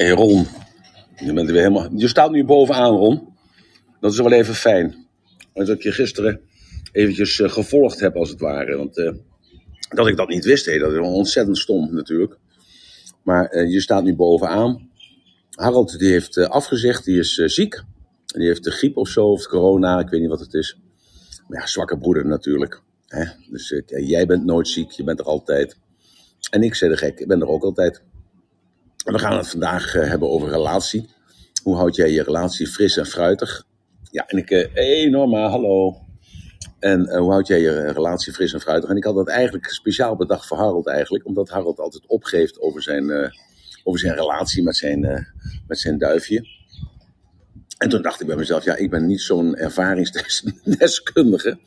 Hey Ron, je, bent er weer helemaal... je staat nu bovenaan, Ron. Dat is wel even fijn. Dat ik je gisteren eventjes eh, gevolgd heb, als het ware. Want eh, dat ik dat niet wist, hé, dat is ontzettend stom natuurlijk. Maar eh, je staat nu bovenaan. Harold die heeft afgezegd, die is ziek. Die heeft de griep of zo, of corona, ik weet niet wat het is. Maar ja, zwakke broeder natuurlijk. Hè? Dus jij bent nooit ziek, je bent er altijd. En ik, zei de gek, ik ben er ook altijd. We gaan het vandaag eh, hebben over relatie. Hoe houd jij je relatie fris en fruitig? Ja, en ik, eh hey Norma, hallo. En eh, hoe houd jij je relatie fris en fruitig? En ik had dat eigenlijk speciaal bedacht voor Harold eigenlijk. Omdat Harold altijd opgeeft over zijn, eh, over zijn relatie met zijn, eh, met zijn duifje. En toen dacht ik bij mezelf, ja, ik ben niet zo'n ervaringsdeskundige.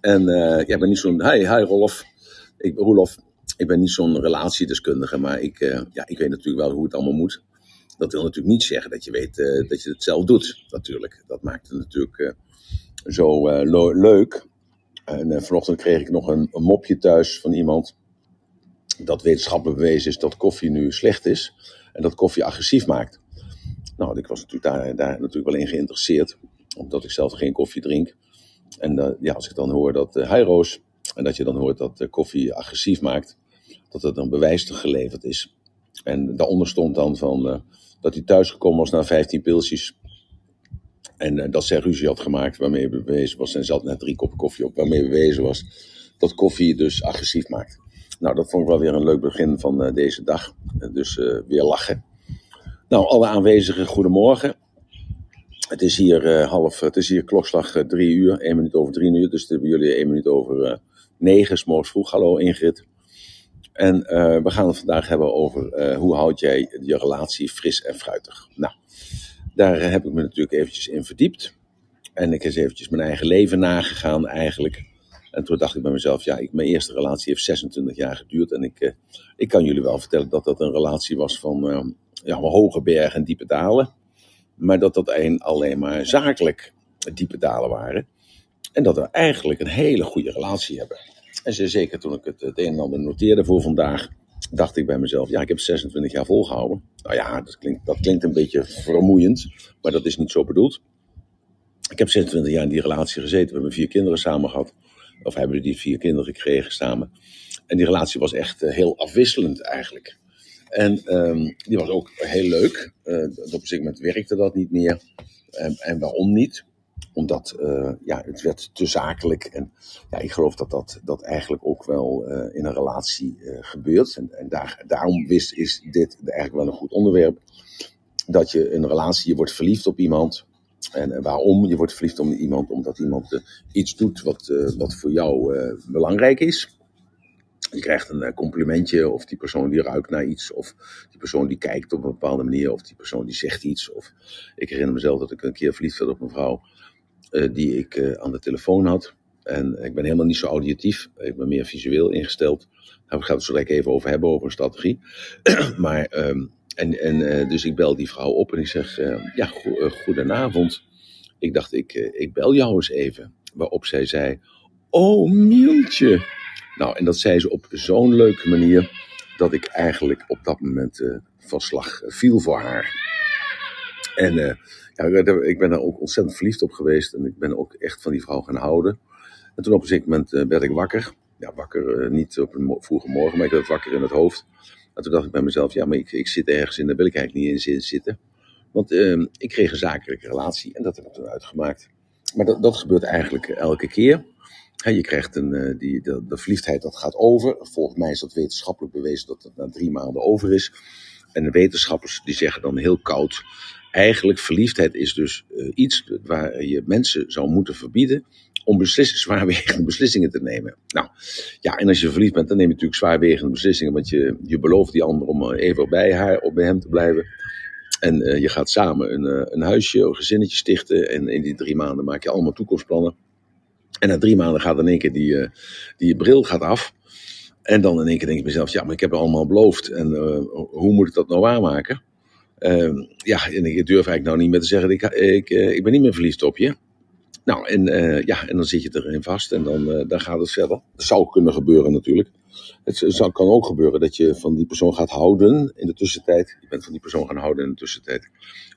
En eh, ja, ik ben niet zo'n, hi, hi Rolf. Ik, Roelof, ik ben niet zo'n relatiedeskundige, maar ik, eh, ja, ik weet natuurlijk wel hoe het allemaal moet. Dat wil natuurlijk niet zeggen dat je weet eh, dat je het zelf doet, natuurlijk. Dat maakt het natuurlijk eh, zo leuk. En vanochtend kreeg ik nog een, mopje thuis van iemand. Dat wetenschappelijk bewezen is dat koffie nu slecht is. En dat koffie agressief maakt. Nou, ik was natuurlijk daar, daar natuurlijk wel in geïnteresseerd. Omdat ik zelf geen koffie drink. En ja, als ik dan hoor dat uh, Roos, en dat je dan hoort dat koffie agressief maakt, dat er dan bewijs te geleverd is. En daaronder stond dan van, eh, dat hij thuisgekomen was na 15 pilsjes. En eh, dat zij ruzie had gemaakt, waarmee bewezen was, en zat net drie koppen koffie op, waarmee bewezen was dat koffie dus agressief maakt. Nou, dat vond ik wel weer een leuk begin van eh, deze dag. Dus weer lachen. Nou, alle aanwezigen, goedemorgen. Het is hier half, het is hier klokslag drie uur, één minuut over drie uur. Dus hebben jullie één minuut over negen, 's morgens vroeg. Hallo Ingrid. En eh, we gaan het vandaag hebben over eh, hoe houd jij je relatie fris en fruitig. Nou, daar heb ik me natuurlijk eventjes in verdiept. En ik is eventjes mijn eigen leven nagegaan eigenlijk. En toen dacht ik bij mezelf, ja, ik, mijn eerste relatie heeft 26 jaar geduurd. En ik, eh, ik kan jullie wel vertellen dat dat een relatie was van ja, hoge bergen en diepe dalen. Maar dat dat een, alleen maar zakelijk diepe dalen waren. En dat we eigenlijk een hele goede relatie hebben. En zeker toen ik het, het een en ander noteerde voor vandaag, dacht ik bij mezelf, ja, ik heb 26 jaar volgehouden. Nou ja, dat klinkt, dat klinkt een beetje vermoeiend, maar dat is niet zo bedoeld. Ik heb 26 jaar in die relatie gezeten. We hebben vier kinderen samen gehad. Of hebben die vier kinderen gekregen samen. En die relatie was echt eh, heel afwisselend eigenlijk. En ehm, die was ook heel leuk. Eh, op een gegeven moment werkte dat niet meer. En, en waarom niet? Omdat eh, ja, het werd te zakelijk. En ja, ik geloof dat dat, dat eigenlijk ook wel eh, in een relatie eh, gebeurt. En, en daar, daarom wist, is dit eigenlijk wel een goed onderwerp. Dat je een relatie, je wordt verliefd op iemand. En waarom? Je wordt verliefd op iemand omdat iemand iets doet wat, wat voor jou belangrijk is. Je krijgt een complimentje, of die persoon die ruikt naar iets, of die persoon die kijkt op een bepaalde manier, of die persoon die zegt iets. Of ik herinner mezelf dat ik een keer verliefd werd op een vrouw die ik eh, aan de telefoon had. En ik ben helemaal niet zo auditief, ik ben meer visueel ingesteld. Daar gaan we het zo direct even over hebben, over een strategie. maar, ehm, en, en eh, dus ik bel die vrouw op en ik zeg, eh, ja, go- eh, goedenavond. Ik dacht, ik, eh, ik bel jou eens even. Waarop zij zei, oh Mieltje. Nou, en dat zei ze op zo'n leuke manier dat ik eigenlijk op dat moment eh, van slag eh, viel voor haar. En eh, ja, ik ben daar ook ontzettend verliefd op geweest en ik ben ook echt van die vrouw gaan houden. En toen op een zeker moment eh, werd ik wakker. Ja, wakker eh, niet op een vroege morgen, maar ik werd wakker in het hoofd. En toen dacht ik bij mezelf, ja, maar ik, ik zit ergens in, daar wil ik eigenlijk niet in zitten. Want eh, ik kreeg een zakelijke relatie en dat heb ik toen uitgemaakt. Maar dat, dat gebeurt eigenlijk elke keer. Je krijgt een, die, de, de verliefdheid dat gaat over. Volgens mij is dat wetenschappelijk bewezen dat het na drie maanden over is. En de wetenschappers die zeggen dan heel koud. Eigenlijk verliefdheid is dus eh, iets waar je mensen zou moeten verbieden om beslissen, zwaarwegende beslissingen te nemen. Nou, ja, en als je verliefd bent, dan neem je natuurlijk zwaarwegende beslissingen, want je, je belooft die ander om eh, even bij haar of bij hem te blijven. En eh, je gaat samen een, een huisje, een gezinnetje stichten. En in die drie maanden maak je allemaal toekomstplannen. En na drie maanden gaat in één keer die, die bril gaat af. En dan in één keer denk ik mezelf, ja, maar ik heb het allemaal beloofd. En hoe moet ik dat nou waarmaken? Ehm, ja, en ik durf eigenlijk nou niet meer te zeggen, ik, ik, eh, ik ben niet meer verliefd op je. Nou, en, eh, ja, en dan zit je erin vast en dan, eh, dan gaat het verder. Dat zou kunnen gebeuren natuurlijk. Het zou, kan ook gebeuren dat je van die persoon gaat houden in de tussentijd. Je bent van die persoon gaan houden in de tussentijd.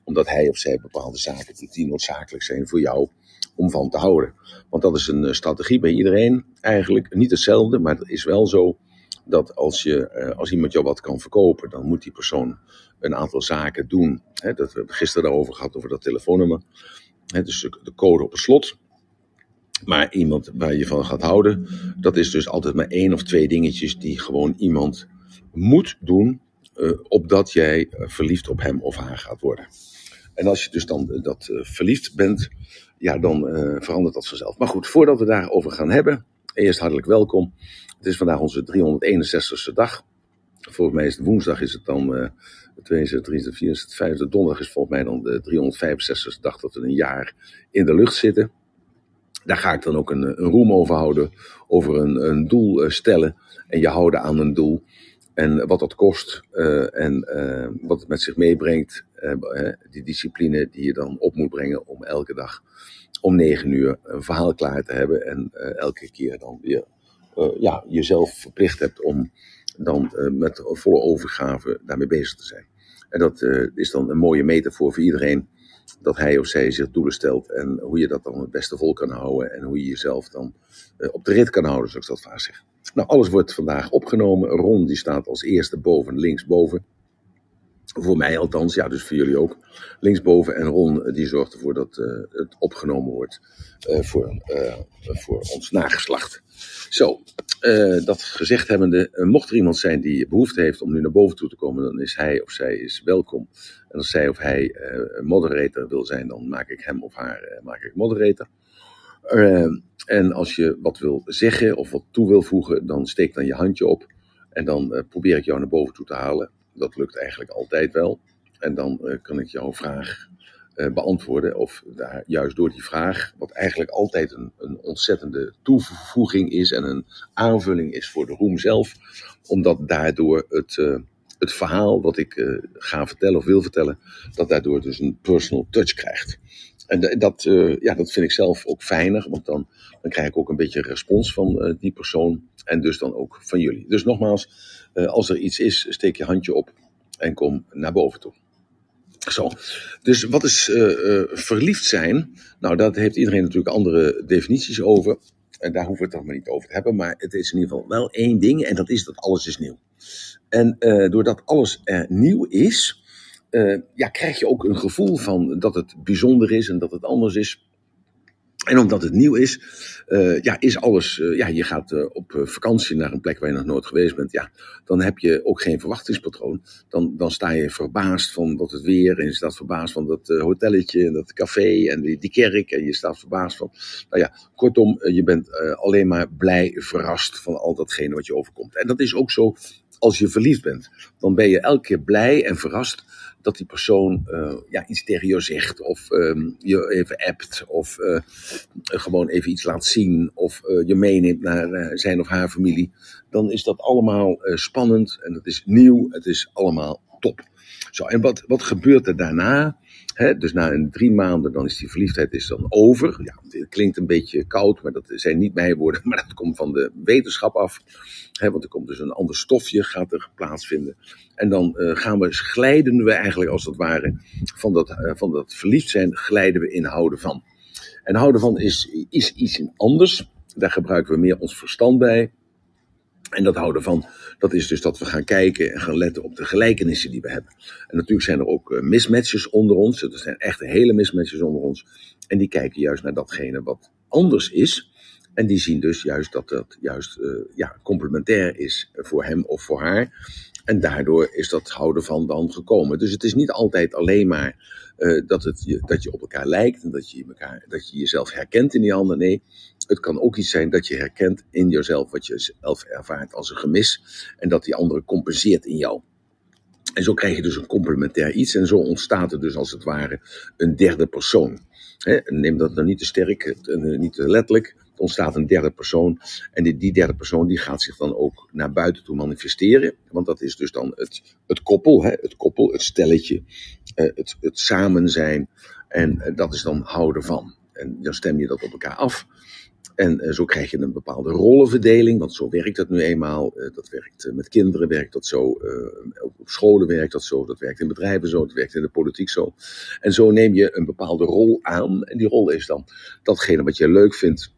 Omdat hij of zij bepaalde zaken doet die noodzakelijk zijn voor jou om van te houden. Want dat is een strategie bij iedereen eigenlijk. Niet hetzelfde, maar het is wel zo dat als, je, eh, als iemand jou wat kan verkopen, dan moet die persoon een aantal zaken doen. dat we gisteren daarover gehad, over dat telefoonnummer. dus de code op het slot. Maar iemand waar je van gaat houden, dat is dus altijd maar één of twee dingetjes die gewoon iemand moet doen, uh, opdat jij verliefd op hem of haar gaat worden. En als je dus dan dat verliefd bent, ja, dan verandert dat vanzelf. Maar goed, voordat we daarover gaan hebben, eerst hartelijk welkom. Het is vandaag onze 361ste dag. Volgens mij is het woensdag is het dan uh, de 22, 23, 24, donderdag is volgens mij dan de 365ste dag dat we een jaar in de lucht zitten. Daar ga ik dan ook een, een roem over houden, over een, een doel uh, stellen en je houden aan een doel. En wat dat kost en wat het met zich meebrengt, die discipline die je dan op moet brengen om elke dag om negen uur een verhaal klaar te hebben en elke keer dan weer uh, ja, jezelf verplicht hebt om dan uh, met volle overgave daarmee bezig te zijn. En dat is dan een mooie metafoor voor iedereen. Dat hij of zij zich doelen stelt en hoe je dat dan het beste vol kan houden. En hoe je jezelf dan op de rit kan houden, zoals ik dat vaak zeg. Nou, alles wordt vandaag opgenomen. Ron die staat als eerste boven, linksboven. Voor mij althans, ja, dus voor jullie ook. Linksboven en Ron die zorgt ervoor dat uh, het opgenomen wordt uh, voor, voor ons nageslacht. Zo, dat gezegd hebbende, mocht er iemand zijn die behoefte heeft om nu naar boven toe te komen, dan is hij of zij is welkom. En als zij of hij moderator wil zijn, dan maak ik hem of haar maak ik moderator. en als je wat wil zeggen of wat toe wil voegen, dan steek dan je handje op. En dan probeer ik jou naar boven toe te halen. Dat lukt eigenlijk altijd wel. En dan uh, kan ik jouw vraag uh, beantwoorden. Of daar, juist door die vraag, wat eigenlijk altijd een, een ontzettende toevoeging is en een aanvulling is voor de roem zelf. Omdat daardoor het, uh, het verhaal wat ik ga vertellen of wil vertellen, dat daardoor dus een personal touch krijgt. En dat, ja, dat vind ik zelf ook fijner, want dan, dan krijg ik ook een beetje respons van die persoon. En dus dan ook van jullie. Dus nogmaals, uh, als er iets is, steek je handje op en kom naar boven toe. Zo. Dus wat is uh, uh, verliefd zijn? Nou, daar heeft iedereen natuurlijk andere definities over. En daar hoeven we het dan maar niet over te hebben. Maar het is in ieder geval wel één ding. En dat is dat alles is nieuw. En doordat alles nieuw is, ja, krijg je ook een gevoel van dat het bijzonder is en dat het anders is. En omdat het nieuw is, uh, ja, is alles. Uh, ja, je gaat uh, op vakantie naar een plek waar je nog nooit geweest bent. Ja, dan heb je ook geen verwachtingspatroon. Dan, dan sta je verbaasd van dat het weer. En je staat verbaasd van dat hotelletje en dat café en die, die kerk. En je staat verbaasd van. Nou ja, kortom, je bent alleen maar blij verrast van al datgene wat je overkomt. En dat is ook zo als je verliefd bent. Dan ben je elke keer blij en verrast dat die persoon uh, ja, iets tegen je zegt, of um, je even appt, of uh, gewoon even iets laat zien, of uh, je meeneemt naar zijn of haar familie, dan is dat allemaal spannend en het is nieuw, het is allemaal top. Zo, en wat, wat gebeurt er daarna? Dus na een drie maanden, dan is die verliefdheid is dan over. Ja, het klinkt een beetje koud, maar dat zijn niet mijn woorden, maar dat komt van de wetenschap af. Want er komt dus een ander stofje, gaat er plaatsvinden. En dan uh, gaan we, glijden we eigenlijk als het ware van dat, uh, van dat verliefd zijn, glijden we in houden van. En houden van is, is iets anders. Daar gebruiken we meer ons verstand bij. En dat houden van, dat is dus dat we gaan kijken en gaan letten op de gelijkenissen die we hebben. En natuurlijk zijn er ook uh, mismatches onder ons. Er zijn echt hele mismatches onder ons. En die kijken juist naar datgene wat anders is. En die zien dus juist dat dat juist uh, ja, complementair is voor hem of voor haar. En daardoor is dat houden van dan gekomen. Dus het is niet altijd alleen maar uh, dat, het je, dat je op elkaar lijkt en dat je, elkaar, dat je jezelf herkent in die ander. Nee, het kan ook iets zijn dat je herkent in jezelf wat je zelf ervaart als een gemis. En dat die andere compenseert in jou. En zo krijg je dus een complementair iets. En zo ontstaat er dus als het ware een derde persoon. Neem dat dan niet te sterk, niet te letterlijk ontstaat een derde persoon. En die, die, derde persoon die gaat zich dan ook naar buiten toe manifesteren. Want dat is dus dan het, het koppel, hè, het koppel, het stelletje, uh, het, het samen zijn. En uh, dat is dan houden van. En dan stem je dat op elkaar af. En zo krijg je een bepaalde rollenverdeling, want zo werkt dat nu eenmaal. dat werkt met kinderen, werkt dat zo. op scholen werkt dat zo. Dat werkt in bedrijven zo. Dat werkt in de politiek zo. En zo neem je een bepaalde rol aan. En die rol is dan datgene wat je leuk vindt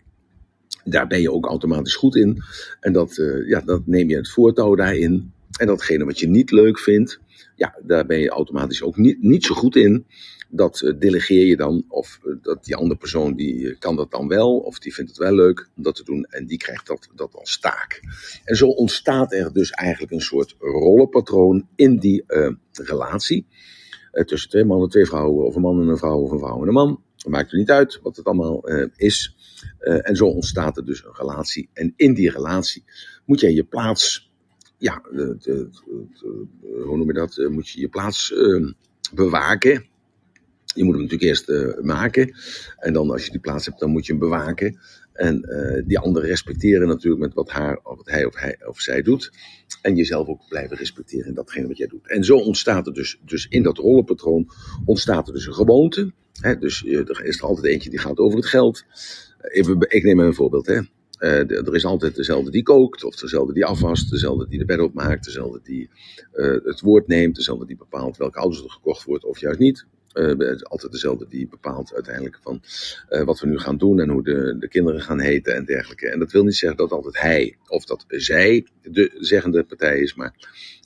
daar ben je ook automatisch goed in. En dat, uh, ja, dat neem je het voortouw daarin. En datgene wat je niet leuk vindt, ja, daar ben je automatisch ook niet, niet zo goed in. Dat uh, delegeer je dan, of uh, dat die andere persoon die kan dat dan wel, of die vindt het wel leuk om dat te doen, en die krijgt dat, dat als taak. En zo ontstaat er dus eigenlijk een soort rollenpatroon in die relatie. tussen twee mannen, twee vrouwen, of een man en een vrouw, of een vrouw en een man. Dat maakt er niet uit wat het allemaal is. Uh, en zo ontstaat er dus een relatie. En in die relatie moet jij je plaats, ja, de, de, de, hoe noem je dat? Uh, moet je je plaats uh, bewaken. Je moet hem natuurlijk eerst uh, maken. En dan als je die plaats hebt, dan moet je hem bewaken. En die anderen respecteren natuurlijk met wat, haar, wat hij of, hij of zij doet. En jezelf ook blijven respecteren in datgene wat jij doet. En zo ontstaat er dus, dus in dat rollenpatroon ontstaat er dus een gewoonte. Hè? Dus er is er altijd eentje die gaat over het geld. Even, ik neem een voorbeeld. Hè. Uh, er is altijd dezelfde die kookt, of dezelfde die afwast, dezelfde die de bed opmaakt, dezelfde die uh, het woord neemt, dezelfde die bepaalt welke auto's er gekocht wordt of juist niet. Uh, altijd dezelfde die bepaalt uiteindelijk van wat we nu gaan doen en hoe de, de kinderen gaan heten en dergelijke. En dat wil niet zeggen dat altijd hij of dat zij de zeggende partij is, maar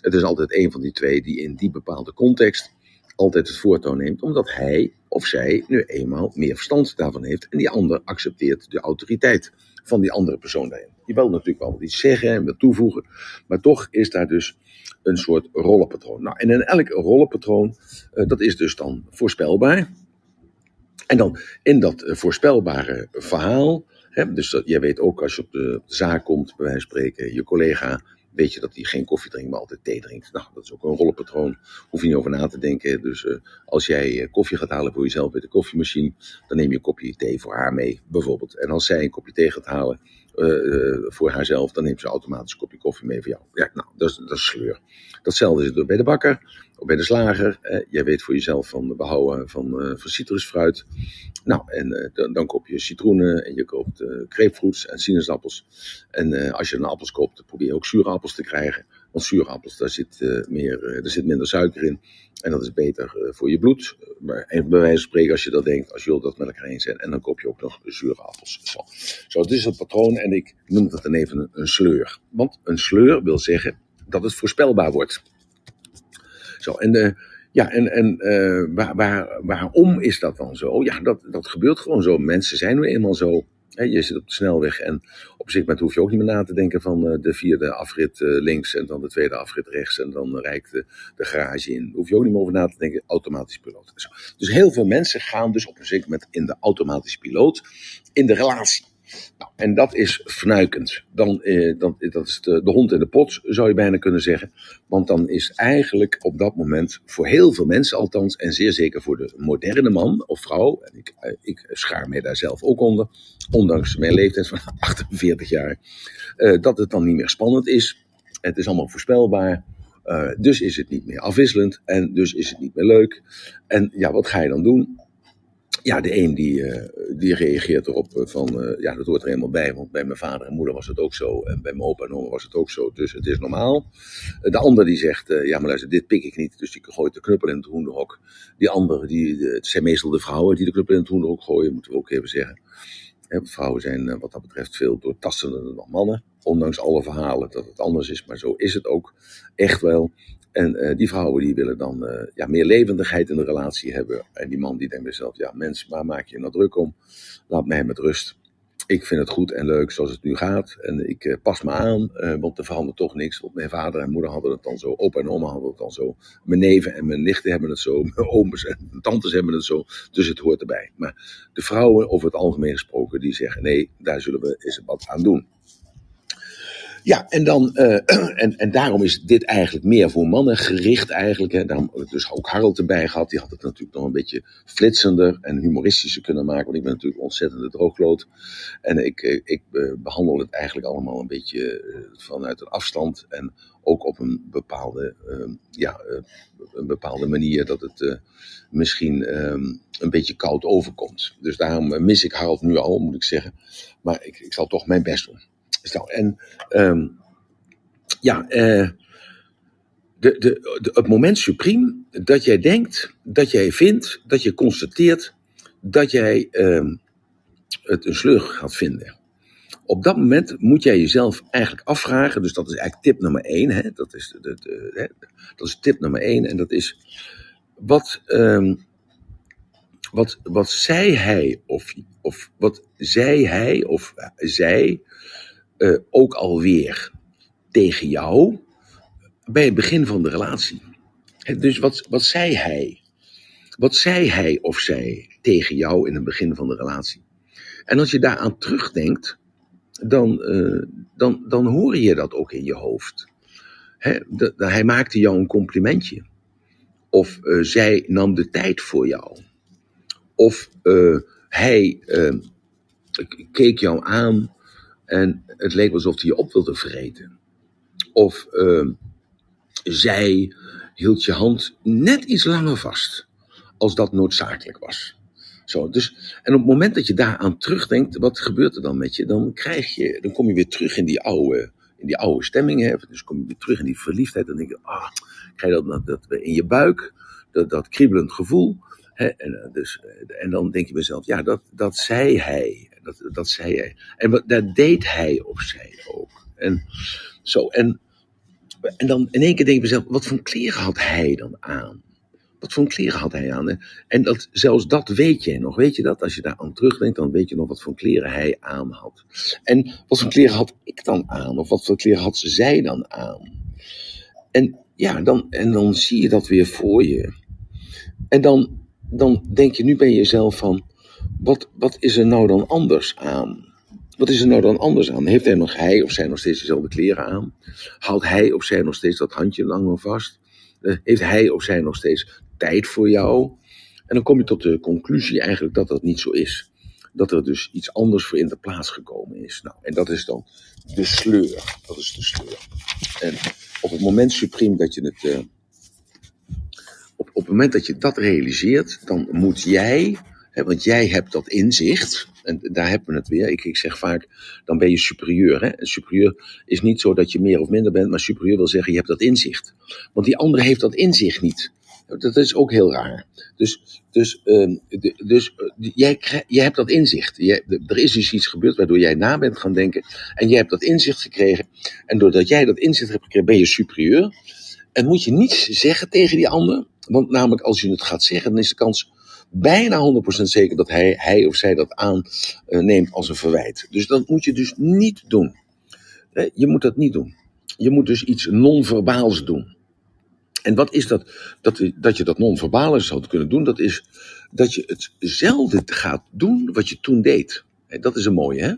het is altijd een van die twee die in die bepaalde context altijd het voortouw neemt, omdat hij of zij nu eenmaal meer verstand daarvan heeft en die ander accepteert de autoriteit van die andere persoon daarin. Die wil natuurlijk wel iets zeggen en wil toevoegen, maar toch is daar dus een soort rollenpatroon. Nou, en in elk rollenpatroon, uh, dat is dus dan voorspelbaar. En dan in dat uh, voorspelbare verhaal, hè, dus dat, jij weet ook als je op de zaak komt, bij wijze van spreken, je collega weet je dat hij geen koffie drinkt, maar altijd thee drinkt. Nou, dat is ook een rollenpatroon. Hoef je niet over na te denken. Dus uh, als jij uh, koffie gaat halen voor jezelf bij de koffiemachine, dan neem je een kopje thee voor haar mee, bijvoorbeeld. En als zij een kopje thee gaat halen uh, voor haarzelf, dan neemt ze automatisch een kopje koffie mee voor jou. Ja, nou, dat is, dat is sleur. Datzelfde is het bij de bakker of bij de slager. Eh, jij weet voor jezelf van behouden van, uh, van citrusfruit. Nou, en uh, dan, dan, koop je citroenen en je koopt uh, grapefruits en sinaasappels. En als je een appels koopt, probeer je ook zure appels te krijgen. Want zure appels, daar zit, meer, er zit minder suiker in. En dat is beter voor je bloed. Maar bij wijze van spreken, als je dat denkt, als je dat met elkaar eens zijn. En dan koop je ook nog zure appels. Zo, Zo dit is het patroon en ik noem het dan even een sleur. Want een sleur wil zeggen dat het voorspelbaar wordt. En, uh, ja, en, en uh, waar, waar, waarom is dat dan zo? Ja, dat, dat gebeurt gewoon zo. Mensen zijn nu eenmaal zo. Je zit op de snelweg en op zich moment hoef je ook niet meer na te denken van uh, de vierde afrit links en dan de tweede afrit rechts en dan rijdt de, de garage in. Hoef je ook niet meer over na te denken, automatisch piloot. Dus heel veel mensen gaan dus op een zeker moment in de automatische piloot in de relatie. Nou, en dat is fnuikend. Dan, eh, dan, dat is de, de, hond in de pot, zou je bijna kunnen zeggen. Want dan is eigenlijk op dat moment, voor heel veel mensen althans, en zeer zeker voor de moderne man of vrouw, en ik, eh, ik schaar mij daar zelf ook onder, ondanks mijn leeftijd van 48 jaar, eh, dat het dan niet meer spannend is. Het is allemaal voorspelbaar. Uh, dus is het niet meer afwisselend en dus is het niet meer leuk. En ja, wat ga je dan doen? Ja, de een die, uh, die reageert erop van, uh, ja, dat hoort er helemaal bij, want bij mijn vader en moeder was het ook zo, en bij mijn opa en oma was het ook zo, dus het is normaal. De ander die zegt, ja, maar luister, dit pik ik niet, dus die gooit de knuppel in het hoenderhok. Die andere, die, het zijn meestal de vrouwen die de knuppel in het hoenderhok gooien, moeten we ook even zeggen. vrouwen zijn wat dat betreft veel doortastender dan mannen, ondanks alle verhalen dat het anders is, maar zo is het ook echt wel. En uh, die vrouwen die willen dan uh, ja, meer levendigheid in de relatie hebben. En die man die denkt bij zichzelf, ja mens, waar maak je nou druk om? Laat mij met rust. Ik vind het goed en leuk zoals het nu gaat. En ik uh, pas me aan, want er verandert toch niks. Want mijn vader en moeder hadden het dan zo. Opa en oma hadden het dan zo. Mijn neven en mijn nichten hebben het zo. Mijn ooms en mijn tantes hebben het zo. Dus het hoort erbij. Maar de vrouwen, over het algemeen gesproken, die zeggen nee, daar zullen we eens wat aan doen. Ja, en, dan, uh, en, en daarom is dit eigenlijk meer voor mannen gericht eigenlijk. Hè. Daarom dus ook Harold erbij gehad. Die had het natuurlijk nog een beetje flitsender en humoristischer kunnen maken. Want ik ben natuurlijk ontzettende droogloot. En ik, eh, ik uh, behandel het eigenlijk allemaal een beetje vanuit een afstand. En ook op een bepaalde ja, een bepaalde manier dat het misschien ehm, een beetje koud overkomt. Dus daarom mis ik Harold nu al, moet ik zeggen. Maar ik, ik zal toch mijn best doen. Zo, en um, ja, uh, de, de, het moment supreme dat jij denkt, dat jij vindt, dat je constateert dat jij uh, het een sleur gaat vinden. Op dat moment moet jij jezelf eigenlijk afvragen, dus dat is eigenlijk tip nummer één, hè, dat, is de, hè, dat is tip nummer één, en dat is, wat, um, wat, wat zei hij, of, of wat zei hij of zij uh, ook alweer tegen jou bij het begin van de relatie. Dus wat, wat zei hij? Wat zei hij of zij tegen jou in het begin van de relatie? En als je daaraan terugdenkt, dan, uh, dan, dan hoor je dat ook in je hoofd. Hij maakte jou een complimentje. Of uh, zij nam de tijd voor jou. Of hij keek jou aan en het leek alsof hij je op wilde vreten. Of zij hield je hand net iets langer vast als dat noodzakelijk was. Zo, dus, en op het moment dat je daaraan terugdenkt, wat gebeurt er dan met je? Dan krijg je, dan kom je weer terug in die oude, in die oude stemming. Hè? Dus kom je weer terug in die verliefdheid. Dan denk je, ah, krijg je dat, dat, in je buik, dat, dat kriebelend gevoel. En, eh, dus, eh, en dan denk je bij jezelf, ja, dat, dat zei hij. Dat, dat zei hij. En dat deed hij of zij ook. En zo, en, en dan in één keer denk je bij jezelf, wat voor kleren had hij dan aan? Wat voor kleren had hij aan? En dat, zelfs dat weet je nog. Weet je dat? Als je daar aan terugdenkt, dan weet je nog wat voor kleren hij aan had. En wat voor kleren had ik dan aan? Of wat voor kleren had zij dan aan? En ja, dan, en dan zie je dat weer voor je. En dan, dan denk je nu bij jezelf van, wat, wat is er nou dan anders aan? Wat is er nou dan anders aan? Heeft hij nog hij of zij nog steeds dezelfde kleren aan? Houdt hij of zij nog steeds dat handje langer vast? Eh, heeft hij of zij nog steeds tijd voor jou. En dan kom je tot de conclusie eigenlijk dat dat niet zo is. Dat er dus iets anders voor in de plaats gekomen is. Nou, en dat is dan de sleur. Dat is de sleur. En op het moment supreme dat je het. Op, het moment dat je dat realiseert, dan moet jij. Hè, want jij hebt dat inzicht. En daar hebben we het weer. Ik, ik zeg vaak, dan ben je superieur. Hè? En superieur is niet zo dat je meer of minder bent, maar superieur wil zeggen, je hebt dat inzicht. Want die andere heeft dat inzicht niet. Dat is ook heel raar. Dus, dus, uh, dus uh, jij, hebt dat inzicht. Er is dus iets gebeurd waardoor jij na bent gaan denken. En jij hebt dat inzicht gekregen. En doordat jij dat inzicht hebt gekregen, ben je superieur. En moet je niets zeggen tegen die ander. Want namelijk, als je het gaat zeggen, dan is de kans bijna 100% zeker dat hij, hij of zij dat aanneemt als een verwijt. Dus dat moet je dus niet doen. Je moet dat niet doen. Je moet dus iets non-verbaals doen. En wat is dat, dat, dat je dat non-verbale zou kunnen doen? Dat is dat je hetzelfde gaat doen wat je toen deed. Dat is een mooie, hè?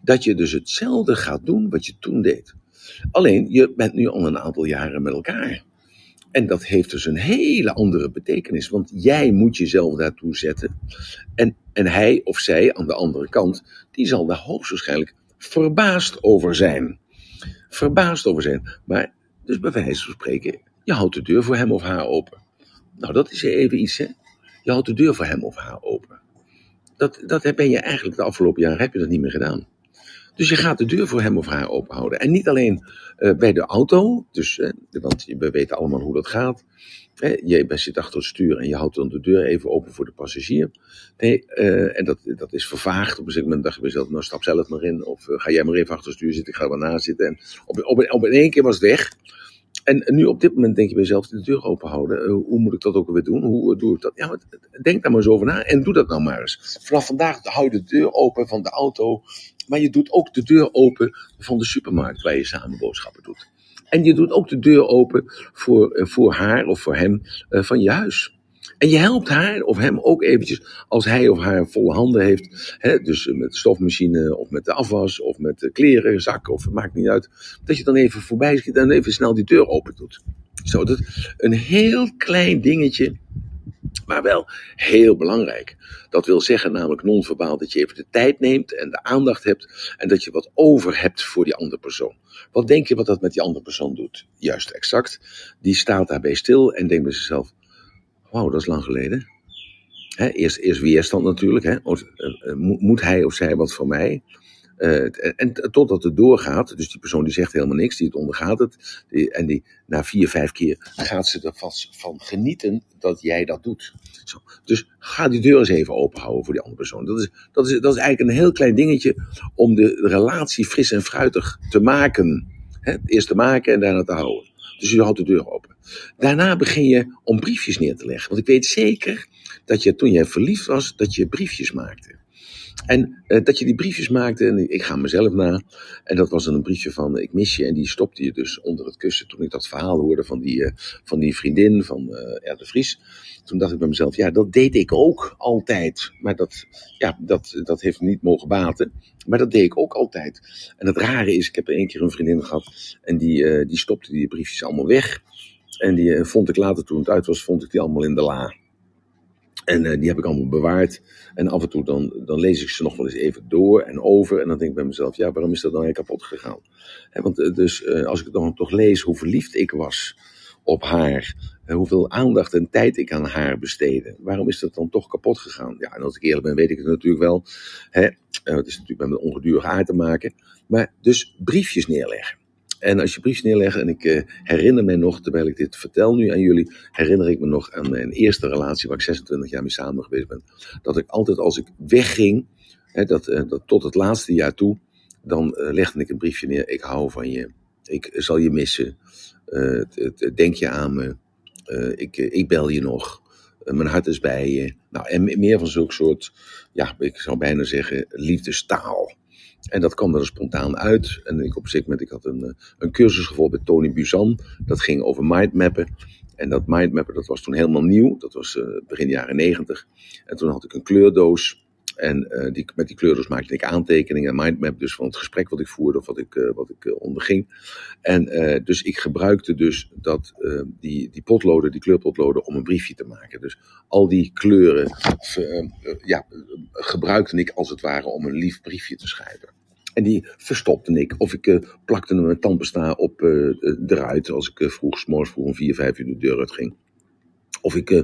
Dat je dus hetzelfde gaat doen wat je toen deed. Alleen, je bent nu al een aantal jaren met elkaar. En dat heeft dus een hele andere betekenis. Want jij moet jezelf daartoe zetten. En, en hij of zij aan de andere kant, die zal daar hoogstwaarschijnlijk verbaasd over zijn. Verbaasd over zijn. Maar, dus bij wijze van spreken, je houdt de deur voor hem of haar open. Nou, dat is even iets, hè. Je houdt de deur voor hem of haar open. Dat, dat ben je eigenlijk de afgelopen jaren heb je dat niet meer gedaan. Dus je gaat de deur voor hem of haar open houden. En niet alleen uh, bij de auto, dus, uh, want we weten allemaal hoe dat gaat. Uh, je zit achter het stuur en je houdt dan de deur even open voor de passagier. Nee, en dat, dat is vervaagd. Op een gegeven moment dacht je bij jezelf, nou stap zelf maar in. Of ga jij maar even achter het stuur zitten, ik ga er naast zitten. En op, op, op in één keer was het weg. En nu op dit moment denk je bij jezelf, de deur open houden. Hoe moet ik dat ook weer doen? Hoe doe ik dat? Ja, denk daar maar eens over na en doe dat nou maar eens. Vanaf vandaag hou je de deur open van de auto. Maar je doet ook de deur open van de supermarkt waar je samen boodschappen doet. En je doet ook de deur open voor, uh, voor haar of voor hem van je huis. En je helpt haar of hem ook eventjes als hij of haar volle handen heeft. Hè, dus met stofmachine of met de afwas of met de kleren, zak of het maakt niet uit. Dat je dan even voorbij schiet en even snel die deur open doet. Zo, dat een heel klein dingetje maar wel heel belangrijk. Dat wil zeggen namelijk non-verbaal dat je even de tijd neemt en de aandacht hebt en dat je wat over hebt voor die andere persoon. Wat denk je wat dat met die andere persoon doet? Juist exact. Die staat daarbij stil en denkt bij zichzelf, wauw, dat is lang geleden. Eerst, eerst weerstand natuurlijk. Hè. Moet hij of zij wat van mij? Uh, en totdat het doorgaat, dus die persoon die zegt helemaal niks, die het ondergaat het, en die na vier, vijf keer gaat ze er vast van genieten dat jij dat doet. Zo. Dus ga die deur eens even openhouden voor die andere persoon. Dat is, dat, is, dat is eigenlijk een heel klein dingetje om de relatie fris en fruitig te maken. Eerst te maken en daarna te houden. Dus je houdt de deur open. Daarna begin je om briefjes neer te leggen. Want ik weet zeker dat je toen jij verliefd was, dat je briefjes maakte. En uh, dat je die briefjes maakte, en ik ga mezelf na. En dat was dan een briefje van ik mis je. En die stopte je dus onder het kussen toen ik dat verhaal hoorde van die, uh, van die vriendin van uh, de Vries. Toen dacht ik bij mezelf, ja, dat deed ik ook altijd. Maar dat, ja, dat, dat heeft niet mogen baten. Maar dat deed ik ook altijd. En het rare is, ik heb er één keer een vriendin gehad. En die, die stopte die briefjes allemaal weg. En die vond ik later, toen het uit was, vond ik die allemaal in de la. En uh, die heb ik allemaal bewaard. En af en toe dan, dan lees ik ze nog wel eens even door en over. En dan denk ik bij mezelf, ja, waarom is dat dan weer kapot gegaan? Want uh, dus uh, als ik dan toch lees hoe verliefd ik was op haar. hoeveel aandacht en tijd ik aan haar besteedde. Waarom is dat dan toch kapot gegaan? Ja, en als ik eerlijk ben, weet ik het natuurlijk wel. Hè? het is natuurlijk met mijn ongedurige aard te maken. Maar dus briefjes neerleggen. En als je briefjes neerlegt, en ik uh, herinner me nog, terwijl ik dit vertel nu aan jullie, herinner ik me nog aan mijn eerste relatie, waar ik 26 jaar mee samen geweest ben, dat ik altijd als ik wegging, hè, dat, dat tot het laatste jaar toe, dan uh, legde ik een briefje neer, ik hou van je, ik zal je missen, denk je aan me, ik, ik bel je nog, mijn hart is bij je. Nou, en meer van zulke soort, ja, ik zou bijna zeggen, liefdestaal. En dat kwam er spontaan uit. En ik op een moment, ik had een, eh, een cursus gevolgd bij Tony Buzan. Dat ging over mindmappen. En dat mindmappen, dat was toen helemaal nieuw. Dat was uh, begin jaren negentig. En toen had ik een kleurdoos. En uh, die, met die kleurdoos maakte ik aantekeningen, mindmap dus van het gesprek wat ik voerde of wat ik, uh, wat ik uh, onderging. En dus ik gebruikte dus dat, die, die potloden, die kleurpotloden, om een briefje te maken. Dus al die kleuren ja, gebruikte ik als het ware om een lief briefje te schrijven. En die verstopte ik. Of ik plakte mijn tandpasta op uh, eruit als ik uh, vroeg, s'morgens vroeg om vier, vijf uur de deur uit ging. Of ik uh,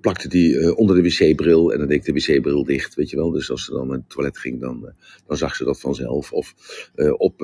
plakte die uh, onder de wc-bril en dan deed ik de wc-bril dicht, weet je wel. Dus als ze dan naar het toilet ging, dan, dan zag ze dat vanzelf. Of op,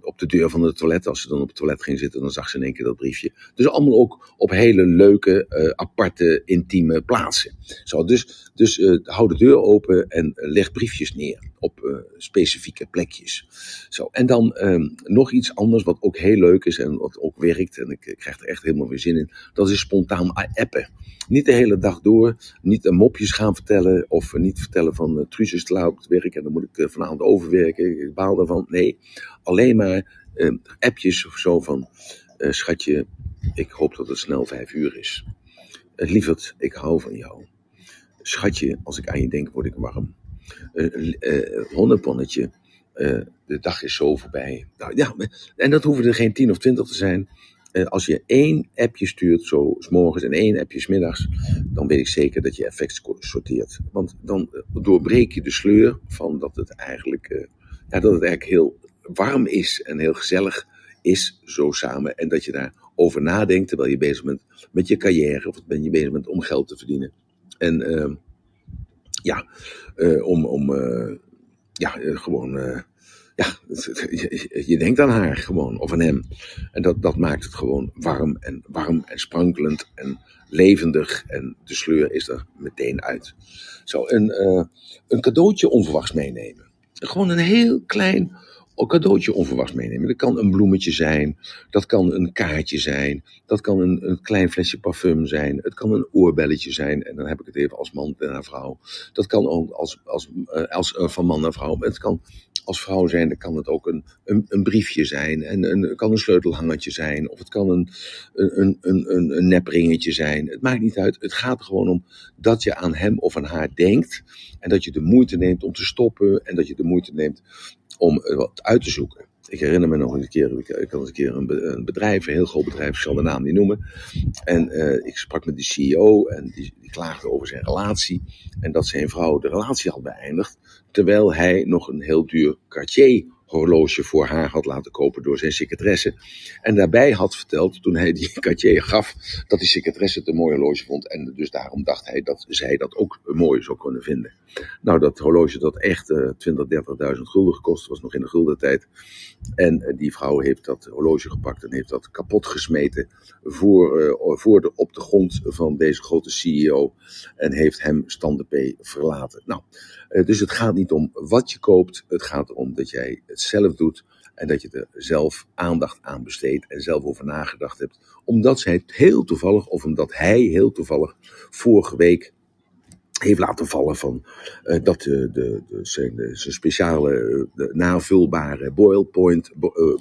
op de deur van het toilet, als ze dan op het toilet ging zitten, dan zag ze in één keer dat briefje. Dus allemaal ook op hele leuke, aparte, intieme plaatsen. Zo, dus dus hou de deur open en leg briefjes neer op specifieke plekjes. Zo, en dan ehm, nog iets anders wat ook heel leuk is en wat ook werkt. En ik, ik krijg er echt helemaal weer zin in. Dat is spontaan appen. Niet de hele dag door, niet mopjes gaan vertellen of niet vertellen van uh, Truus is te laat op het werk en dan moet ik uh, vanavond overwerken, ik baal daarvan. Nee, alleen maar uh, appjes of zo van uh, schatje, ik hoop dat het snel vijf uur is. Uh, lieverd, ik hou van jou. Schatje, als ik aan je denk word ik warm. honneponnetje, de dag is zo voorbij. Nou, ja, en dat hoeven er geen tien of twintig te zijn. Eh, als je één appje stuurt, zo s morgens en één appje s middags, dan weet ik zeker dat je effect sorteert. Want dan eh, doorbreek je de sleur van dat het eigenlijk, uh, ja, dat het eigenlijk heel warm is en heel gezellig is zo samen. En dat je daarover nadenkt terwijl je bezig bent met je carrière of ben je bezig bent om geld te verdienen. En uh, ja, om, om ja, gewoon ja, je, denkt aan haar gewoon, of aan hem. En dat, dat maakt het gewoon warm en warm en sprankelend en levendig. En de sleur is er meteen uit. Zo, een, uh, een cadeautje onverwachts meenemen. Gewoon een heel klein cadeautje onverwachts meenemen. Dat kan een bloemetje zijn, dat kan een kaartje zijn, dat kan een, een klein flesje parfum zijn, het kan een oorbelletje zijn, en dan heb ik het even als man naar vrouw. Dat kan ook als, als, als, als uh, van man naar vrouw, het kan als vrouw zijn, dan kan het ook een, een, een briefje zijn. En een, kan een sleutelhangertje zijn. Of het kan een, een, een, een, een nepringetje zijn. Het maakt niet uit. Het gaat er gewoon om dat je aan hem of aan haar denkt. En dat je de moeite neemt om te stoppen. En dat je de moeite neemt om wat uit te zoeken. Ik herinner me nog een keer, ik had een keer een bedrijf, een heel groot bedrijf, ik zal de naam niet noemen. En uh, ik sprak met die CEO en die, die klaagde over zijn relatie. En dat zijn vrouw de relatie had beëindigd, terwijl hij nog een heel duur Cartier horloge voor haar had laten kopen door zijn secretaresse. En daarbij had verteld, toen hij die Cartier gaf, dat die secretaresse het een mooi horloge vond. En dus daarom dacht hij dat zij dat ook mooi zou kunnen vinden. Nou, dat horloge dat echt uh, 20, 30.000 gulden gekost was, nog in de guldentijd. En uh, die vrouw heeft dat horloge gepakt en heeft dat kapot gesmeten voor, uh, voor de, op de grond van deze grote CEO. En heeft hem standepee verlaten. Nou, dus het gaat niet om wat je koopt, het gaat erom dat jij het zelf doet. En dat je er zelf aandacht aan besteedt en zelf over nagedacht hebt. Omdat zij heel toevallig, of omdat hij heel toevallig vorige week heeft laten vallen van uh, dat de, de, de, zijn, de, zijn speciale de navulbare boilpoint,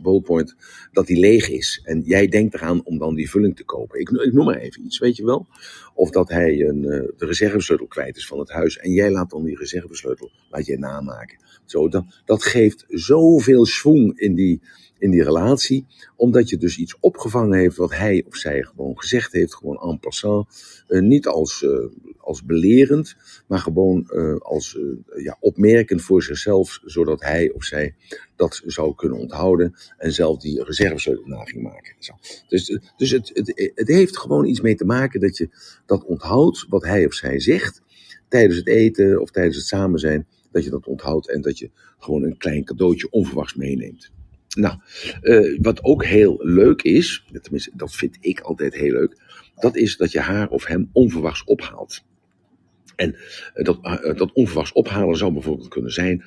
ballpoint, dat die leeg is. En jij denkt eraan om dan die vulling te kopen. Ik, ik noem maar even iets, weet je wel. Of dat hij een, de reservesleutel kwijt is van het huis en jij laat dan die reservesleutel, laat jij namaken. Zo, dat, dat geeft zoveel schwung in die, in die relatie, omdat je dus iets opgevangen heeft wat hij of zij gewoon gezegd heeft, gewoon en passant. Uh, niet als, uh, als belerend, maar gewoon uh, als ja, opmerkend voor zichzelf, zodat hij of zij dat zou kunnen onthouden en zelf die na ging maken. Zo. Dus, dus het, het, het heeft gewoon iets mee te maken dat je dat onthoudt wat hij of zij zegt tijdens het eten of tijdens het samen zijn dat je dat onthoudt en dat je gewoon een klein cadeautje onverwachts meeneemt. Nou, uh, wat ook heel leuk is, tenminste dat vind ik altijd heel leuk, dat is dat je haar of hem onverwachts ophaalt. En uh, dat, uh, dat onverwachts ophalen zou bijvoorbeeld kunnen zijn,